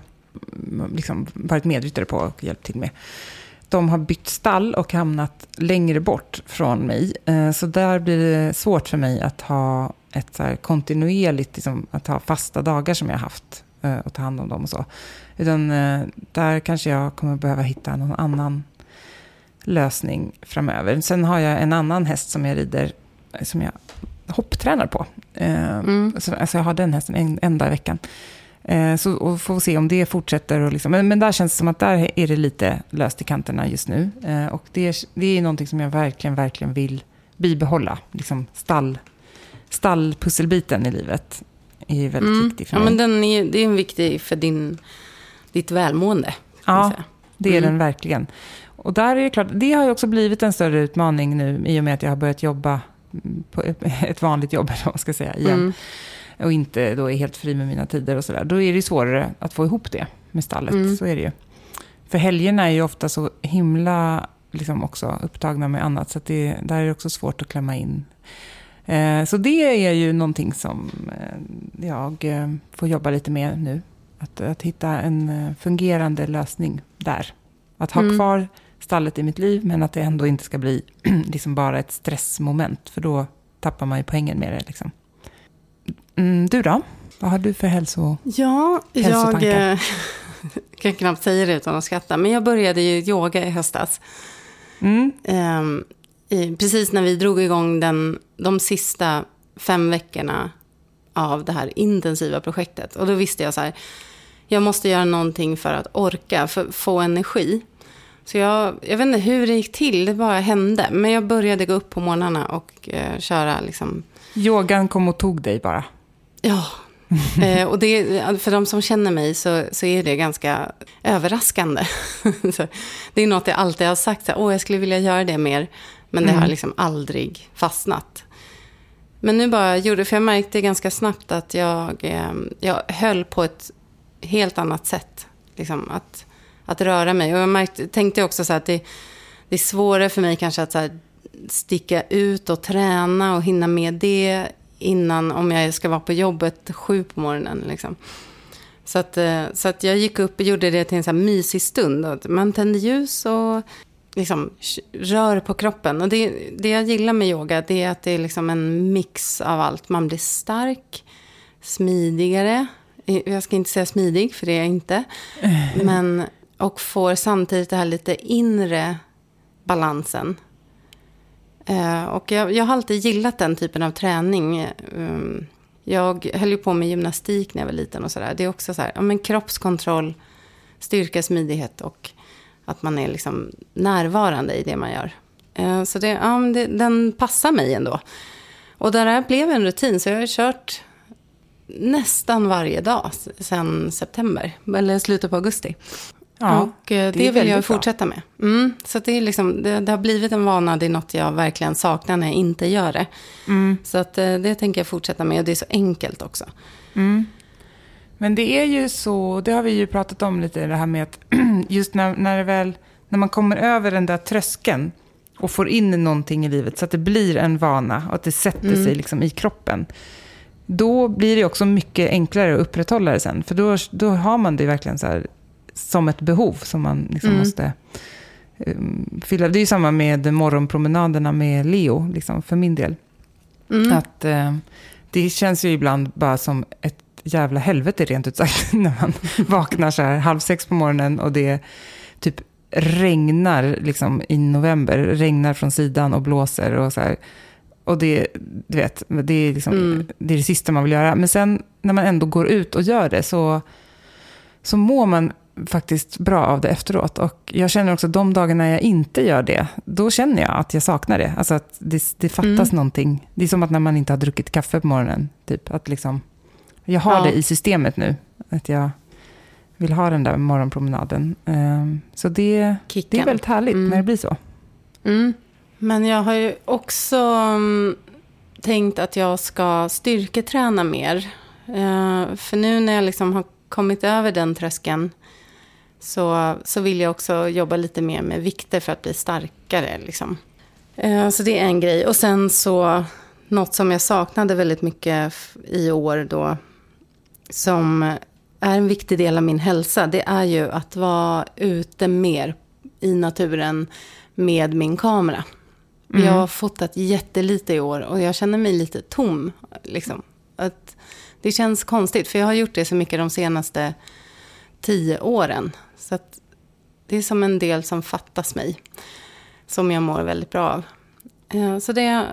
mm, liksom varit medryttare på och hjälpt till med, de har bytt stall och hamnat längre bort från mig. Eh, Så där blir det svårt för mig att ha ett så kontinuerligt, liksom, att ha fasta dagar som jag har haft eh, och ta hand om dem och så. Utan eh, där kanske jag kommer behöva hitta någon annan lösning framöver. Sen har jag en annan häst som jag rider, som jag hopptränar på. Mm. så, alltså jag har den hästen en, en dag i veckan. Eh, så och får se om det fortsätter. Och liksom, men, men där känns det som att där är det lite löst i kanterna just nu. Eh, och det är, det är någonting som jag verkligen, verkligen vill bibehålla. Liksom stall, stallpusselbiten i livet. är väldigt viktig för Mm. Ja, mig. men den är, det är en viktig för din, ditt välmående. Ja, det är Mm. den verkligen. Och där är det klart, det har ju också blivit en större utmaning nu i och med att jag har börjat jobba mm, på ett vanligt jobb, eller vad man ska säga, igen. Mm. Och inte då är helt fri med mina tider och sådär. Då är det svårare att få ihop det med stallet, Mm. så är det ju. För helgerna är ju ofta så himla liksom också upptagna med annat, så det, där är det också svårt att klämma in. Eh, så det är ju någonting som eh, jag eh, får jobba lite med nu. Att, att hitta en eh, fungerande lösning där. Att ha Mm. kvar stallet i mitt liv, men att det ändå inte ska bli liksom bara ett stressmoment. För då tappar man ju poängen med det. Liksom. Mm, du då? Vad har du för hälso... Ja, jag Hälsotankar. eh, kan knappt säga det utan att skratta. Men jag började ju yoga i höstas. Mm, Ehm, i, precis när vi drog igång den, de sista fem veckorna av det här intensiva projektet. Och då visste jag så här, jag måste göra någonting för att orka, för få energi. Så jag, jag vet inte hur det gick till, det bara hände. Men jag började gå upp på morgnarna och eh, köra liksom yogan kom och tog dig bara. Ja, eh, och det, för de som känner mig så, så är det ganska överraskande. det är något jag alltid har sagt, åh jag skulle vilja göra det mer, men det Mm. har liksom aldrig fastnat. Men nu bara gjorde, för jag märkte ganska snabbt att jag, eh, jag höll på ett helt annat sätt. Liksom, att, att röra mig. Och jag märkte, tänkte också så att det, det är svårare för mig kanske att så här, sticka ut och träna och hinna med det innan om jag ska vara på jobbet sju på morgonen. Liksom. Så, att, eh, så att jag gick upp och gjorde det till en så här mysig stund. Man tände ljus och liksom rör på kroppen. Och det, det jag gillar med yoga det är att det är liksom en mix av allt. Man blir stark, smidigare. Jag ska inte säga smidig, för det är jag inte. Men, och får samtidigt det här lite inre balansen. Eh, och jag, jag har alltid gillat den typen av träning. Ehm, jag höll ju på med gymnastik när jag var liten och sådär. Det är också så här, ja, men kroppskontroll, styrka, smidighet och att man är liksom närvarande i det man gör. Eh, så det, ja, men det, den passar mig ändå. Och det där blev en rutin, så jag har kört nästan varje dag sedan september, eller slutet på augusti. Ja, och eh, det, är vill jag väldigt bra. fortsätta med. Mm, så det, är liksom, det, det har blivit en vana, det är något jag verkligen saknar när jag inte gör det. Mm. Så att, eh, det tänker jag fortsätta med och det är så enkelt också. Mm. Men det är ju så, det har vi ju pratat om lite, det här med att just när, när, det väl, när man kommer över den där tröskeln och får in någonting i livet så att det blir en vana och att det sätter Mm. sig liksom i kroppen. Då blir det också mycket enklare att upprätthålla det sen. För då, då har man det verkligen så här, som ett behov som man liksom Mm. måste um, fylla. Det är ju samma med morgonpromenaderna med Leo, liksom, för min del. Mm. Att eh, det känns ju ibland bara som ett jävla helvete rent ut sagt. När man vaknar så här halv sex på morgonen och det typ regnar liksom i november. Regnar från sidan och blåser och så här. Och det, du vet, det är, liksom, Mm. det är det sista man vill göra. Men sen när man ändå går ut och gör det så, så mår man faktiskt bra av det efteråt. Och jag känner också att de dagarna jag inte gör det, då känner jag att jag saknar det. Alltså att det, det fattas Mm. någonting. Det är som att när man inte har druckit kaffe på morgonen. Typ, att liksom, jag har Ja. det i systemet nu. Att jag vill ha den där morgonpromenaden. Ehm, Så det, det är väldigt härligt Mm. när det blir så. Mm. Men jag har ju också mm, tänkt att jag ska styrketräna mer. Eh, för nu när jag liksom har kommit över den tröskeln så, så vill jag också jobba lite mer med vikter för att bli starkare. Liksom. Eh, så det är en grej. Och sen så, något som jag saknade väldigt mycket i år då, som är en viktig del av min hälsa, det är ju att vara ute mer i naturen med min kamera. Jag har fotat jättelite i år och jag känner mig lite tom. Liksom. Att det känns konstigt, för jag har gjort det så mycket de senaste tio åren. Så det är som en del som fattas mig, som jag mår väldigt bra av. Eh, Så det,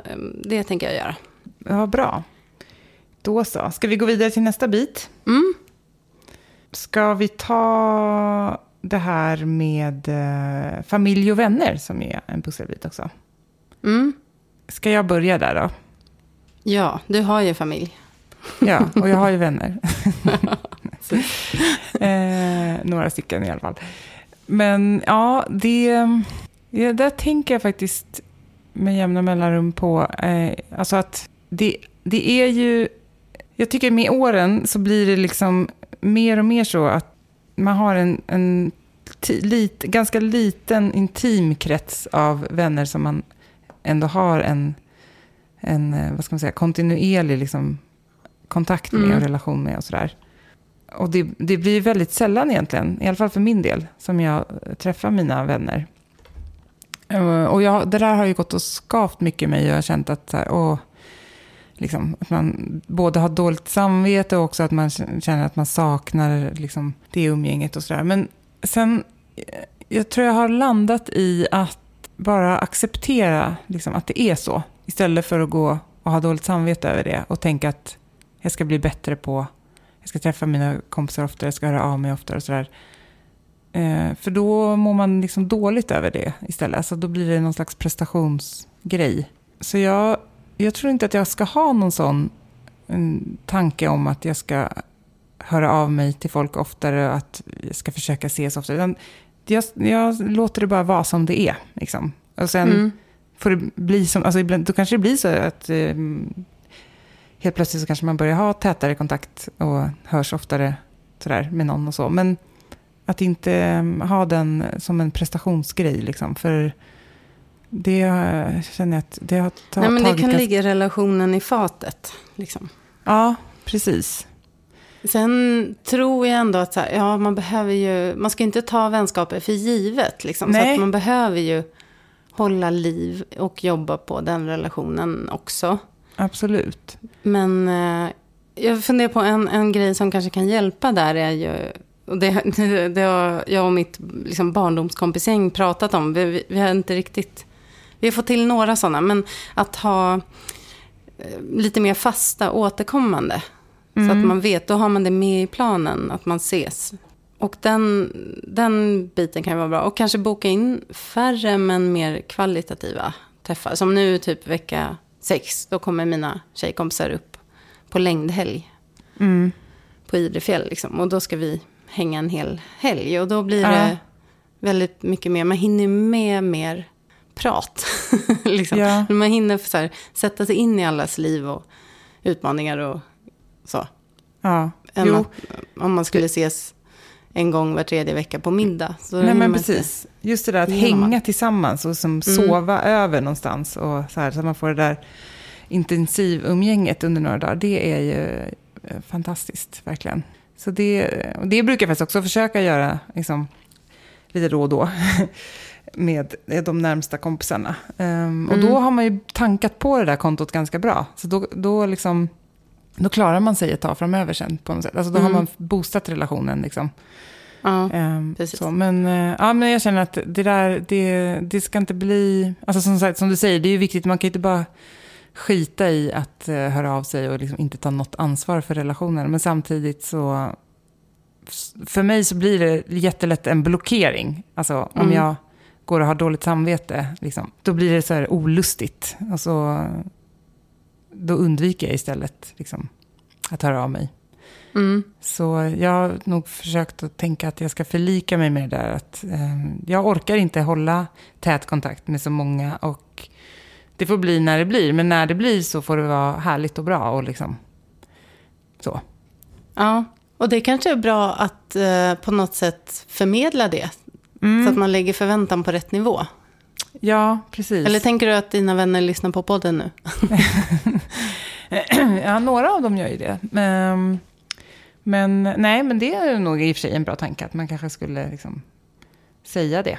det tänker jag göra. Ja, bra. Då så. Ska vi gå vidare till nästa bit? Mm. Ska vi ta det här med eh, familj och vänner som är en pusselbit också? Mm. Ska jag börja där då? Ja, du har ju familj. Ja, och jag har ju vänner. eh, några stycken i alla fall. Men ja, det, ja, där tänker jag faktiskt med jämna mellanrum på. Eh, alltså att det, det är ju... Jag tycker med åren så blir det liksom mer och mer så att man har en, en lit, ganska liten intim krets av vänner som man ändå har en, en eh, vad ska man säga, kontinuerlig liksom, kontakt med Mm. och relation med och sådär. Och det, det blir väldigt sällan egentligen, i alla fall för min del, som jag träffar mina vänner. Eh, och jag, det där har ju gått och skavt mycket i mig och jag har känt att, så här, åh, liksom, att man både har dåligt samvete och också att man känner att man saknar liksom, det umgänget och sådär. Men sen, eh, jag tror jag har landat i att bara acceptera liksom, att det är så. Istället för att gå och ha dåligt samvete över det och tänka att jag ska bli bättre på, jag ska träffa mina kompisar oftare, jag ska höra av mig oftare och sådär. Eh, för då mår man liksom dåligt över det istället. Alltså då blir det någon slags prestationsgrej. Så jag, jag tror inte att jag ska ha någon sån en tanke om att jag ska höra av mig till folk oftare och att jag ska försöka ses oftare. Utan jag, jag låter det bara vara som det är. Liksom. Och sen Mm. får det bli som, alltså ibland, då kanske det blir så att eh, helt plötsligt så kanske man börjar ha tätare kontakt och hörs oftare sådär med någon och så. Men att inte eh, ha den som en prestationsgrej liksom. För det eh, känner jag att det har ta, Nej, men det tagit kan ganska- ligga relationen i fatet. Liksom. Ja, precis. Sen tror jag ändå att så här, ja, man behöver ju, man ska inte ta vänskaper för givet. Liksom, så Nej. att man behöver ju hålla liv och jobba på den relationen också. Absolut. Men eh, jag funderar på en, en grej som kanske kan hjälpa där är ju, och det, det, det har jag och mitt liksom, barndomskompisgäng pratat om. Vi, vi, vi har inte riktigt, vi har fått till några sådana, men att ha eh, lite mer fasta återkommande. Så Mm. att man vet, då har man det med i planen, att man ses. Och den, den biten kan ju vara bra. Och kanske boka in färre men mer kvalitativa träffar. Som nu typ vecka sex, då kommer mina tjejkompisar upp på längdhelg Mm. på Idrefjäll. Liksom. Och då ska vi hänga en hel helg. Och då blir Ja. det väldigt mycket mer, man hinner med mer prat. liksom. Ja. Man hinner så här, sätta sig in i allas liv och utmaningar och så. Ja. Än Jo. att, om man skulle ses en gång var tredje vecka på middag. Så Nej men inte- precis. Just det där att Det hinner man. hänga tillsammans och som sova över någonstans. Och så, här, så man får det där intensivumgänget under några dagar. Det är ju eh, fantastiskt, verkligen. Så det, och det brukar jag faktiskt också försöka göra liksom, lite då och då. med de närmsta kompisarna. Ehm, och då har man ju tankat på det där kontot ganska bra. Så då, då, liksom, då klarar man sig ett tag framöver sen på något sätt. Alltså då har Mm. man boostat relationen liksom. Ja. Ehm, Precis. så, men, eh, ja, men jag känner att det där, det, det ska inte bli... Alltså som, sagt, som du säger, det är ju viktigt, man kan ju inte bara skita i att eh, höra av sig och liksom inte ta något ansvar för relationen. Men samtidigt så... För mig så blir det jättelätt en blockering. Alltså om Mm. jag går och har dåligt samvete, liksom, då blir det så här olustigt. Och så, då undviker jag istället liksom, att höra av mig. Mm. Så jag har nog försökt att tänka att jag ska förlika mig med det där. Att, eh, jag orkar inte hålla tät kontakt med så många. Och det får bli när det blir. Men när det blir så får det vara härligt och bra. Och liksom, så. ja, och det kanske är bra att eh, på något sätt förmedla det. Mm. Så att man lägger förväntan på rätt nivå. Ja, precis. Eller tänker du att dina vänner lyssnar på podden nu? ja, några av dem gör ju det. Men, men nej, men det är nog i och för sig en bra tanke. Att man kanske skulle liksom säga det.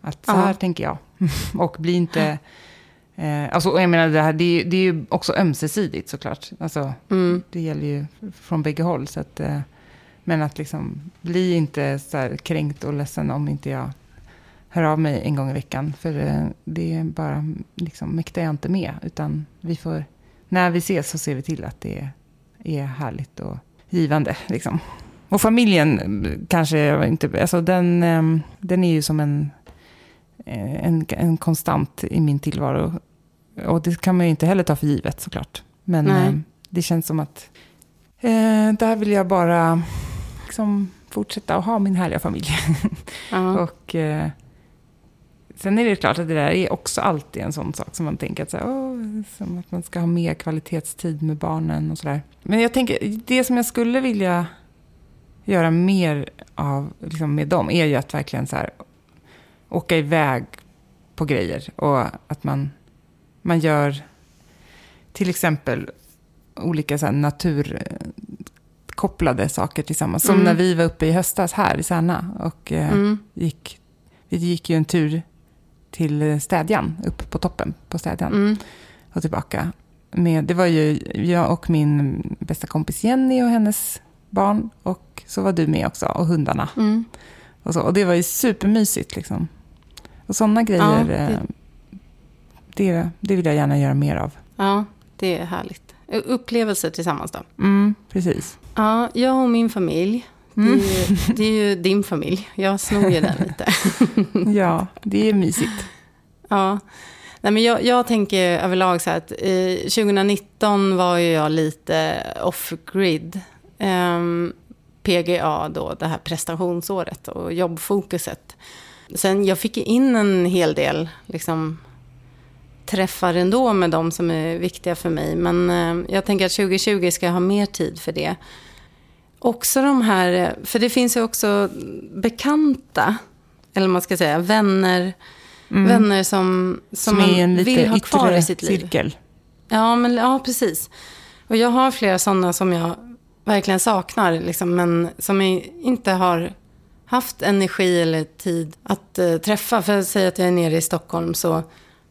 Att så här tänker jag. och bli inte... Eh, alltså, jag menar, det, här, det, är, ju- det är ju också ömsesidigt såklart. Alltså, Mm. det gäller ju från bägge håll. Så att, eh, men att liksom bli inte så här kränkt och ledsen om inte jag hör av mig en gång i veckan. För eh, det är bara, liksom, mäktar jag inte med. Utan vi får, när vi ses så ser vi till att det är härligt och givande. Liksom. Och familjen eh, kanske jag inte, alltså den, eh, den är ju som en, eh, en, en konstant i min tillvaro. Och det kan man ju inte heller ta för givet såklart. Men Nej. eh, det känns som att eh, där vill jag bara liksom, fortsätta att ha min härliga familj. Ja. Och eh, sen är det klart att det där är också alltid en sån sak som man tänker att, så här, åh, som att man ska ha mer kvalitetstid med barnen och sådär. Men jag tänker, det som jag skulle vilja göra mer av liksom, med dem är ju att verkligen så här, åka iväg på grejer och att man, man gör till exempel olika så naturkopplade saker tillsammans. Som Mm. när vi var uppe i höstas här i Särna och eh, Mm. gick, vi gick ju en tur till Städjan, upp på toppen på Städjan Mm. och tillbaka. Med, det var ju jag och min bästa kompis Jenny och hennes barn och så var du med också och hundarna. Mm. Och, så, och det var ju supermysigt liksom. Och sådana grejer, Ja, det- eh, det, det vill jag gärna göra mer av. ja, det är härligt. Upplevelser tillsammans då? Mm, precis. Ja, jag och min familj. Det är, Mm. ju, det är ju din familj. Jag snor ju den lite. Ja, det är mysigt. Ja. Nej, men jag, jag tänker överlag så här att eh, 2019 var ju jag lite off-grid. Ehm, PGA då, det här prestationsåret och jobbfokuset. Sen jag fick in en hel del liksom, träffar ändå med de som är viktiga för mig. Men eh, jag tänker att 2020 ska jag ha mer tid för det. Också de här, för det finns ju också bekanta, eller man ska säga vänner, vänner som, som, Mm. Som man vill ha kvar i sitt liv. cirkel. Ja, men, ja, precis. Och jag har flera sådana som jag verkligen saknar, liksom, men som jag inte har haft energi eller tid att eh, träffa. För att säga att jag är nere i Stockholm så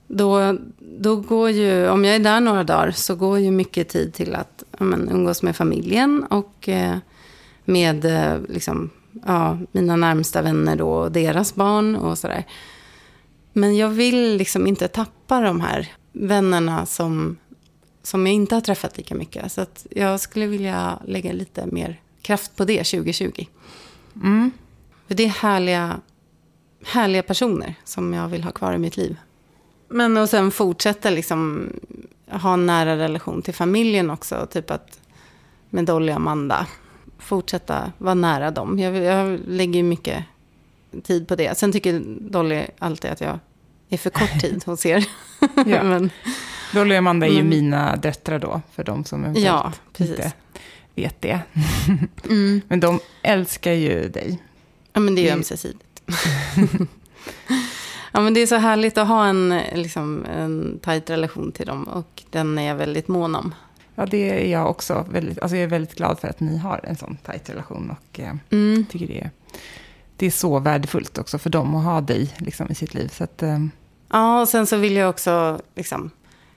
då, då går ju, om jag är där några dagar så går ju mycket tid till att men, umgås med familjen och eh, med eh, liksom, ja, mina närmsta vänner då och deras barn och sådär. Men jag vill liksom inte tappa de här vännerna som, som jag inte har träffat lika mycket. Så att jag skulle vilja lägga lite mer kraft på det 2020. Mm. För det är härliga, härliga personer som jag vill ha kvar i mitt liv. Men och sen fortsätta liksom ha en nära relation till familjen också. Typ att med Dolly och Amanda. Fortsätta vara nära dem. Jag, jag lägger mycket tid på det. Sen tycker Dolly alltid att jag är för kort tid hos er. Ja. Men, Dolly och Amanda är ju Mm. mina döttrar då, för de som eventuellt ja, precis. inte vet det. Mm. Men de älskar ju dig. Ja, men det är ju ömsesidigt. ja, men det är så härligt att ha en, liksom, en tajt relation till dem och den är jag väldigt mån om. Ja, det är jag också. Väldigt, alltså jag är väldigt glad för att ni har en sån tajt relation. Och eh, Mm. tycker det är, det är så värdefullt också för dem att ha dig liksom, i sitt liv. Så att, eh, Ja, och sen så vill jag också liksom,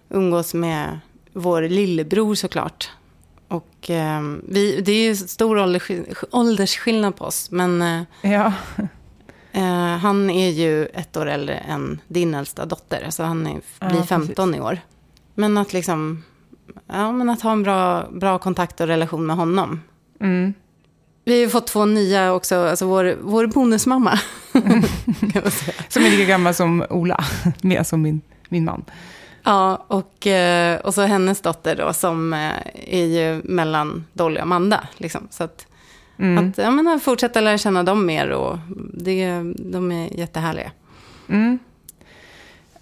umgås med vår lillebror såklart. Och eh, vi, det är ju stor åldersskill- åldersskillnad på oss, men eh, ja. eh, han är ju ett år äldre än din äldsta dotter, så han är, Ja, blir 15 i år. Men att liksom, ja men att ha en bra, bra kontakt och relation med honom. Mm. Vi har ju fått två nya också, alltså vår, vår bonusmamma. Som är lika gammal som Ola, med som min, min man. Ja, och, eh, och så hennes dotter då som eh, är ju mellan Dolly och Amanda. Liksom. Så att, Mm. att ja, men, fortsätta lära känna dem mer och det, de är jättehärliga. Mm.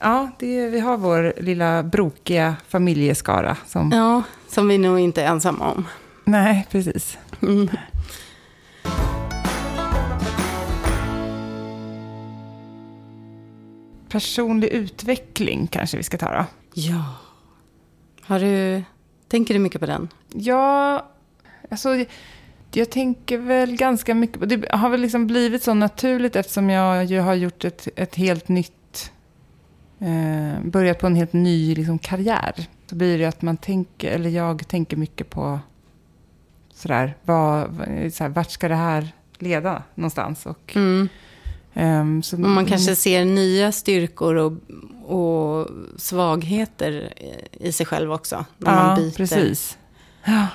Ja, det, vi har vår lilla brokiga familjeskara. Som, Ja, som vi nog inte är ensamma om. Nej, precis. Mm. Personlig utveckling kanske vi ska ta då. Ja. Har du, tänker du mycket på den? Ja, alltså jag tänker väl ganska mycket på det. har väl liksom blivit så naturligt eftersom jag ju har gjort ett, ett helt nytt, eh, börjat på en helt ny liksom, karriär. Så blir det att man tänker, eller jag tänker mycket på sådär, vad, sådär, vart ska det här leda någonstans? Och, Mm. ehm, så, man kanske ser nya styrkor och, och svagheter i sig själv också. När man Ja, byter. precis. Ja.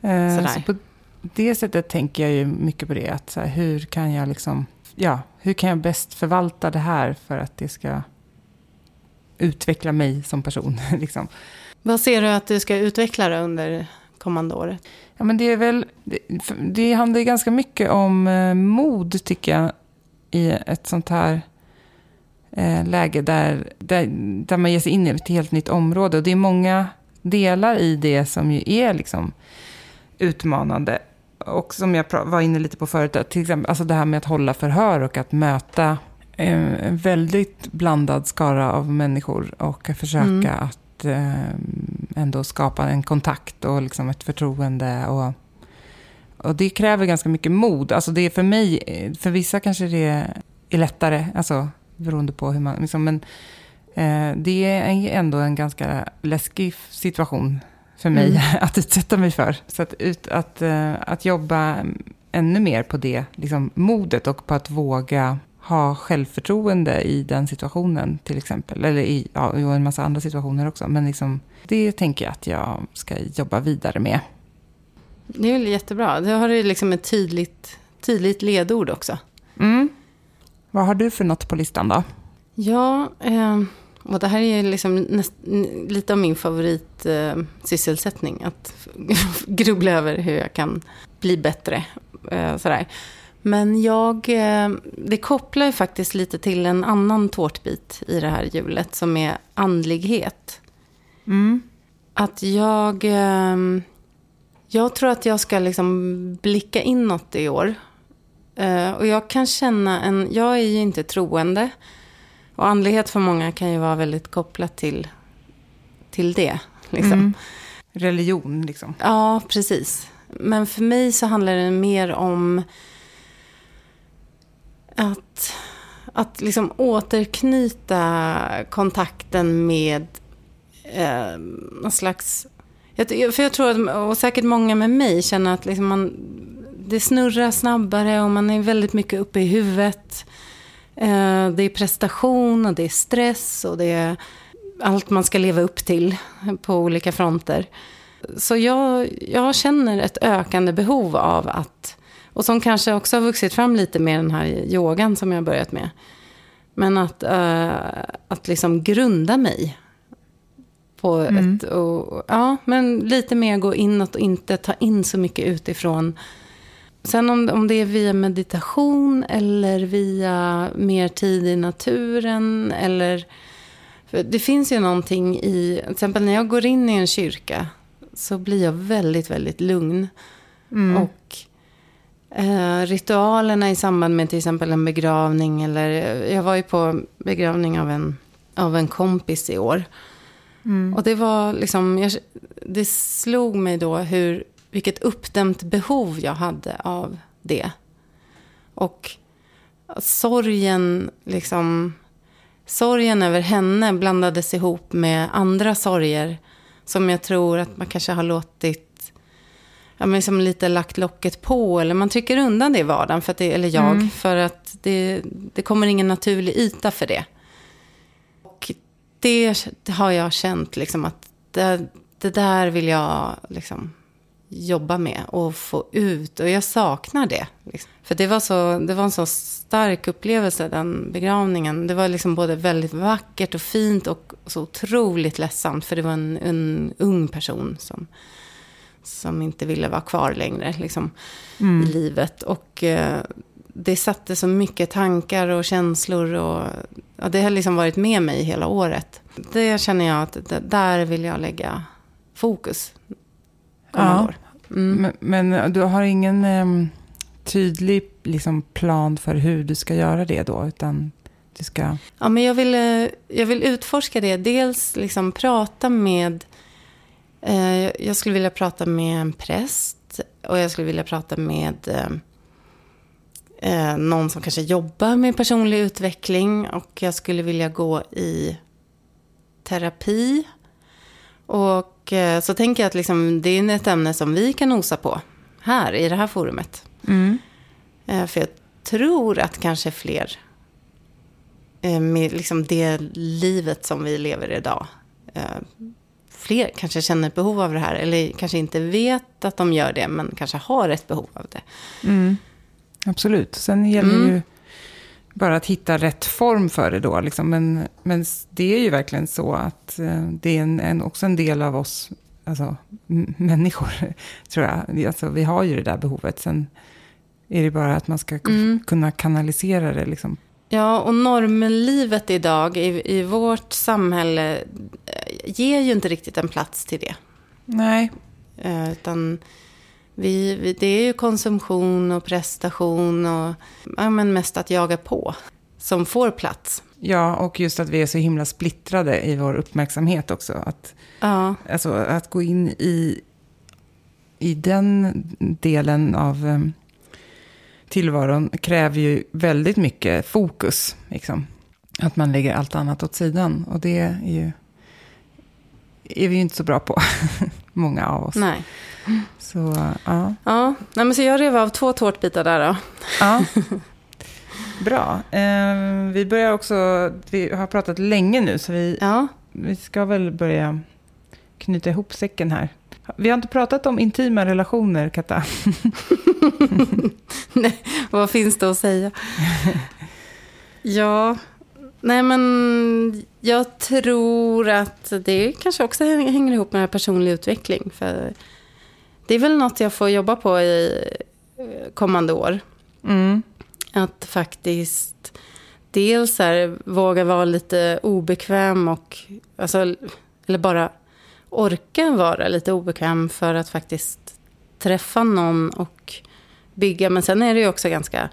Sådär. så på det sättet tänker jag ju mycket på det. Att så här, hur kan jag liksom, ja, hur kan jag bäst förvalta det här för att det ska utveckla mig som person. liksom. Vad ser du att du ska utveckla då under kommande året? Ja, men det, är väl, det, det handlar ganska mycket om eh, mod, tycker jag, i ett sånt här eh, läge där, där, där man ger sig in i ett helt nytt område. Och det är många delar i det som ju är liksom utmanande. Och som jag var inne lite på förut, till exempel alltså det här med att hålla förhör och att möta en väldigt blandad skara av människor och försöka mm. att eh, ändå skapa en kontakt och liksom ett förtroende. Och, och det kräver ganska mycket mod. Alltså det är för mig, för vissa kanske det är lättare, alltså beroende på hur man... Liksom, men eh, det är ändå en ganska läskig situation för mig mm. att utsätta mig för. Så att, ut, att, att jobba ännu mer på det liksom, modet och på att våga ha självförtroende i den situationen till exempel. Eller i ja, en massa andra situationer också. Men liksom, det tänker jag att jag ska jobba vidare med. Det är väl jättebra. Då har du liksom ett tydligt, tydligt ledord också. Mm. Vad har du för något på listan då? Ja, eh, och det här är liksom näst, lite av min favoritsysselsättning. Eh, att grubbla över hur jag kan bli bättre. Eh, sådär. Men jag, eh, det kopplar ju faktiskt lite till en annan tårtbit i det här hjulet som är andlighet. Mm. Att jag, eh, jag tror att jag ska liksom blicka inåt i år. Eh, och jag kan känna en, jag är ju inte troende. Och andlighet för många kan ju vara väldigt kopplat till, till det. Liksom. Mm. Religion, liksom. Ja, precis. Men för mig så handlar det mer om att, att liksom återknyta kontakten med eh, någon slags... För jag tror att, och säkert många med mig känner att liksom man, det snurrar snabbare och man är väldigt mycket uppe i huvudet. Eh, det är prestation och det är stress och det är allt man ska leva upp till på olika fronter. Så jag, jag känner ett ökande behov av att, och som kanske också har vuxit fram lite med den här yogan som jag har börjat med. Men att, uh, att liksom grunda mig. På mm. ett, och, ja, men lite mer gå inåt och inte ta in så mycket utifrån. Sen om, om det är via meditation eller via mer tid i naturen eller... det finns ju någonting i, till exempel när jag går in i en kyrka så blir jag väldigt, väldigt lugn. Mm. Och eh, ritualerna i samband med till exempel en begravning eller jag var ju på begravning av en, av en kompis i år. Mm. Och det var liksom, jag, det slog mig då hur vilket uppdämt behov jag hade av det. Och sorgen, liksom, sorgen över henne blandades ihop med andra sorger som jag tror att man kanske har låtit, ja men liksom lite lagt locket på. Eller man trycker undan det i vardagen, för att det, eller jag, mm. för att det, det kommer ingen naturlig yta för det. Och det har jag känt liksom att det, det där vill jag liksom jobba med och få ut. Och jag saknar det. Liksom. För det var, så, det var en så stark upplevelse, den begravningen. Det var liksom både väldigt vackert och fint och så otroligt ledsamt. För det var en, en ung person som, som inte ville vara kvar längre liksom, mm. i livet. Och eh, det satte så mycket tankar och känslor. Och, ja, det har liksom varit med mig hela året. Det känner jag att det, där vill jag lägga fokus ja. år. Mm. Men, men, du har ingen um, tydlig liksom, plan för hur du ska göra det då? Utan du ska... Ja, men jag vill, eh, jag vill utforska det. Dels liksom prata med... Eh, jag skulle vilja prata med en präst. Och jag skulle vilja prata med eh, eh, någon som kanske jobbar med personlig utveckling. Och jag skulle vilja gå i terapi. Och så tänker jag att liksom, det är ett ämne som vi kan nosa på här i det här forumet. Mm. För jag tror att kanske fler med liksom det livet som vi lever idag. Fler kanske känner ett behov av det här. Eller kanske inte vet att de gör det, men kanske har ett behov av det. Mm. Absolut. Sen gäller mm. ju bara att hitta rätt form för det då. Liksom. Men, men det är ju verkligen så att eh, det är en, en, också en del av oss alltså, människor, tror jag. Alltså, vi har ju det där behovet. Sen är det bara att man ska Mm. kunna kanalisera det. Liksom. Ja, och normlivet idag i, i vårt samhälle eh, ger ju inte riktigt en plats till det. Nej, Eh, utan vi, vi, det är ju konsumtion och prestation och ja, men mest att jaga på som får plats. ja, och just att vi är så himla splittrade i vår uppmärksamhet också. Att, Ja, alltså, att gå in i, i den delen av eh, tillvaron kräver ju väldigt mycket fokus. Liksom. Att man lägger allt annat åt sidan. Och det är ju är vi ju inte så bra på, många av oss. nej. Så, ja. Ja, nej, men så jag rev av två tårtbitar där då. ja. Bra. Eh, vi börjar också, vi har pratat länge nu, så vi, Ja, vi ska väl börja knyta ihop säcken här. Vi har inte pratat om intima relationer, Katta. vad finns det att säga? Ja, nej men jag tror att det kanske också hänger ihop med personlig utveckling. För det är väl något jag får jobba på i eh, kommande år. Mm. Att faktiskt dels här, våga vara lite obekväm och, alltså, eller bara orka vara lite obekväm för att faktiskt träffa någon och bygga. Men sen är det ju också ganska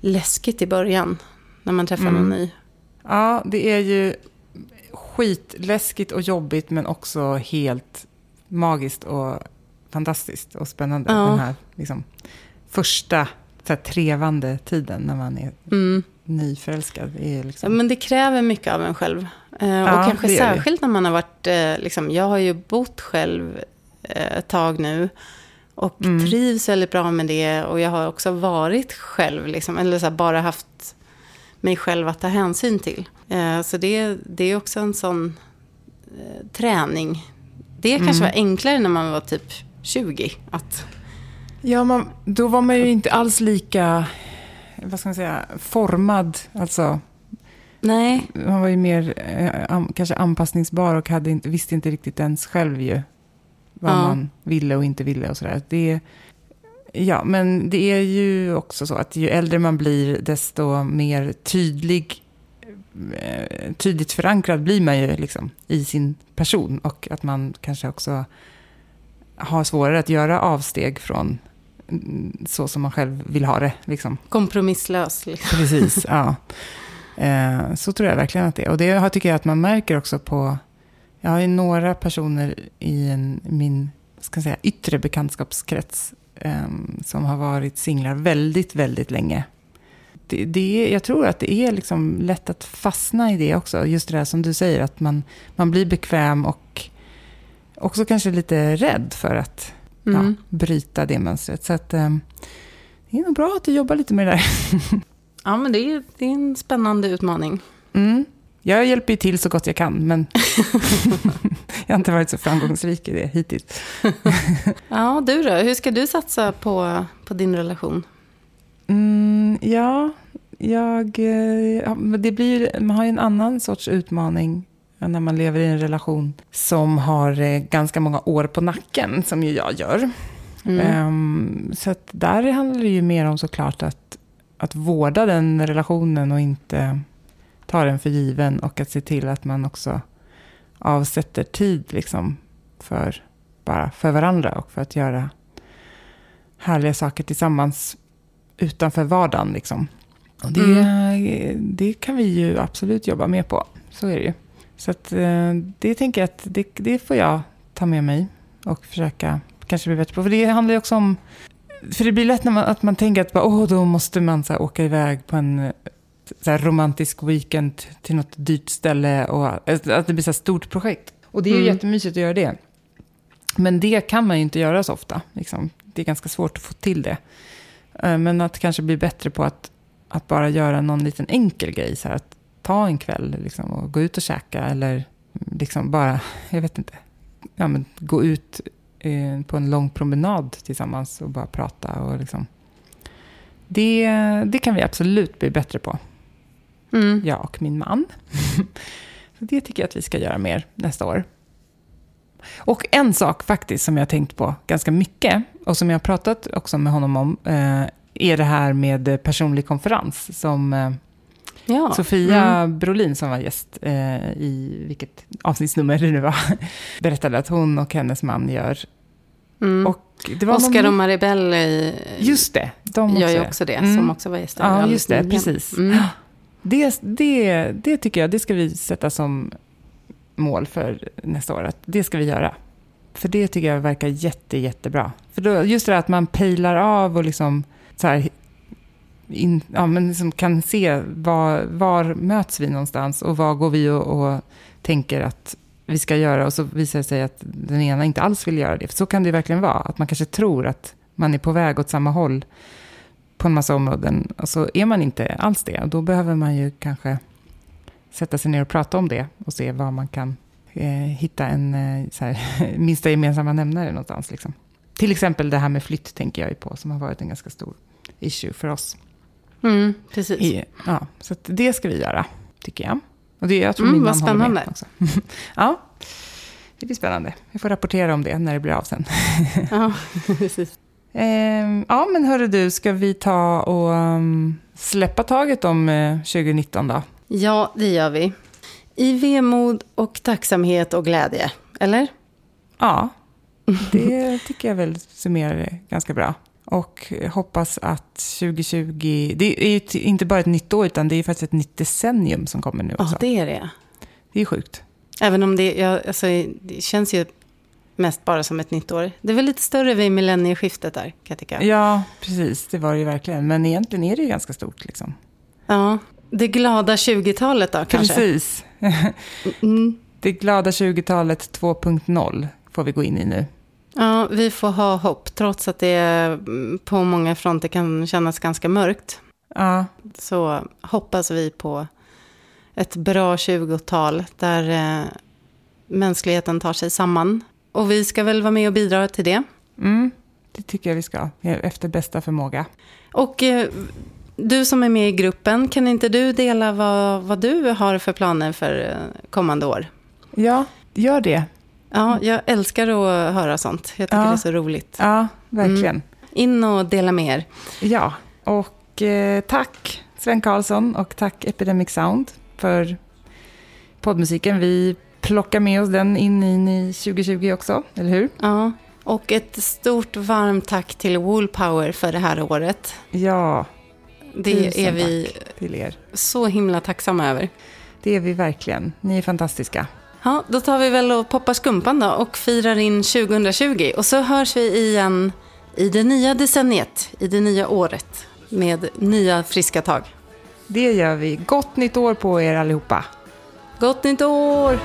läskigt i början när man träffar Mm. någon ny. Ja, det är ju skitläskigt och jobbigt, men också helt magiskt och fantastiskt och spännande. Ja. Den här liksom, första så här, trevande tiden när man är Mm. nyförälskad. Är Ja, liksom, men det kräver mycket av en själv. Eh, Ja, och kanske särskilt när man har varit, eh, liksom, jag har ju bott själv eh, ett tag nu. Och Mm. trivs väldigt bra med det. Och jag har också varit själv, liksom, eller så här, bara haft mig själv att ta hänsyn till. Så det, det är också en sån träning. Det kanske Mm. var enklare när man var typ 20. Att, Ja, man, då var man ju inte alls lika, vad ska man säga, formad. Alltså, nej, man var ju mer eh, kanske anpassningsbar och hade inte, visste inte riktigt ens själv ju vad Ja. man ville och inte ville och sådär. Det, ja, men det är ju också så att ju äldre man blir, desto mer tydlig, eh, tydligt förankrad blir man ju liksom i sin person. Och att man kanske också har svårare att göra avsteg från så som man själv vill ha det. Liksom. kompromisslös. Liksom. Precis, ja. Eh, så tror jag verkligen att det är. Och det tycker jag att man märker också på... Jag har ju några personer i en, min ska säga, yttre bekantskapskrets eh, som har varit singlar väldigt, väldigt länge. Det, det, jag tror att det är liksom lätt att fastna i det också. Just det där som du säger, att man, man blir bekväm och också kanske lite rädd för att Mm. ja, bryta det mönstret. Så att, eh, det är nog bra att du jobbar lite med det där. Ja, men det är, det är en spännande utmaning. Mm. Jag hjälper ju till så gott jag kan, men jag har inte varit så framgångsrik i det hittills. Ja, du då? Hur ska du satsa på, på din relation? Mm, ja, jag, eh, ja, det blir, man har ju en annan sorts utmaning när man lever i en relation som har eh, ganska många år på nacken, som ju jag gör. Mm. Ehm, så där handlar det ju mer om såklart att, att vårda den relationen och inte ta den för given och att se till att man också avsätter tid liksom för, bara för varandra och för att göra härliga saker tillsammans utanför vardagen. Liksom. Och det, det kan vi ju absolut jobba med på. Så är det ju. Så att, eh, det tänker jag att det, det får jag ta med mig och försöka kanske bli bättre på. För det handlar ju också om... För det blir lätt när man, att man tänker att bara, Åh, då måste man så här, åka iväg på en så här, romantisk weekend till något dyrt ställe. Och att det blir så här stort projekt. Och det är ju Mm. jättemysigt att göra det. Men det kan man ju inte göra så ofta. Liksom. Det är ganska svårt att få till det. Eh, Men att kanske bli bättre på att, att bara göra någon liten enkel grej. Så här, att ta en kväll liksom, och gå ut och käka. Eller liksom bara, jag vet inte, ja, men gå ut eh, på en lång promenad tillsammans och bara prata. Och liksom. det, det kan vi absolut bli bättre på. Mm. jag och min man. Så det tycker jag att vi ska göra mer nästa år. Och en sak faktiskt som jag har tänkt på ganska mycket och som jag har pratat också med honom om eh, är det här med personlig konferens som eh, Ja. Sofia Mm. Brolin som var gäst eh, i vilket avsnittsnummer det nu var, berättade att hon och hennes man gör. Mm. Och Oscar någon- och Maribel i- Just det, de gör ju också. också det, Mm. som också var gäster. Ja, just det, nyligen. precis. Mm. Det, det, det tycker jag, det ska vi sätta som mål för nästa år. Att det ska vi göra. För det tycker jag verkar jätte, jättebra. För då, just det där att man pejlar av och liksom så här, in, ja, men liksom kan se var, var möts vi någonstans och vad går vi och, och tänker att vi ska göra och så visar det sig att den ena inte alls vill göra det. För så kan det verkligen vara, att man kanske tror att man är på väg åt samma håll på en massa områden och så är man inte alls det. Och då behöver man ju kanske sätta sig ner och prata om det och se var man kan eh, hitta en eh, så här, minsta gemensamma nämnare någonstans. Liksom. Till exempel det här med flytt tänker jag ju på som har varit en ganska stor issue för oss. Mm, precis. I, ja, så det ska vi göra, tycker jag. Och det, jag tror Mm, min vad man med spännande. också. ja, det blir spännande. Vi får rapportera om det när det blir av sen. Ja, precis. Ehm, ja, men hörru du, ska vi ta och um, släppa taget om eh, 2019 då? Ja, det gör vi. I vemod och tacksamhet och glädje, eller? Ja, det tycker jag väl summerar det ganska bra. Och hoppas att 2020, det är ju inte bara ett nytt år, utan det är faktiskt ett nytt decennium som kommer nu Ja, också. det är det. Det är sjukt. Även om det, ja, alltså, det känns ju mest bara som ett nytt år. Det är väl lite större vid millennieskiftet där, kan jag tycka. Ja, precis, det var det ju verkligen. Men egentligen är det ju ganska stort liksom. Ja. Det glada 20-talet då, kanske? Precis. Mm. Det glada 20-talet 2.0 får vi gå in i nu. Ja, vi får ha hopp, trots att det mm, på många fronter kan kännas ganska mörkt. Ja, Så hoppas vi på ett bra 20-tal där eh, mänskligheten tar sig samman. Och vi ska väl vara med och bidra till det. mm, det tycker jag vi ska. Efter bästa förmåga. Och eh, du som är med i gruppen, kan inte du dela vad, vad du har för planer för eh, kommande år? Ja, gör det. Ja, jag älskar att höra sånt. Jag tycker Ja. det är så roligt. Ja, verkligen. In och dela med er. Ja, och eh, tack Sven Karlsson och tack Epidemic Sound för poddmusiken. Vi plockar med oss den in i 2020 också, eller hur? Ja. Och ett stort varmt tack till Woolpower för det här året. Ja, Det Tusen är vi till er. så himla tacksamma över. Det är vi verkligen. Ni är fantastiska. Ja, då tar vi väl och poppar skumpan då och firar in 2020. Och så hörs vi igen i det nya decenniet, i det nya året. Med nya friska tag. Det gör vi. Gott nytt år på er allihopa. Gott nytt år!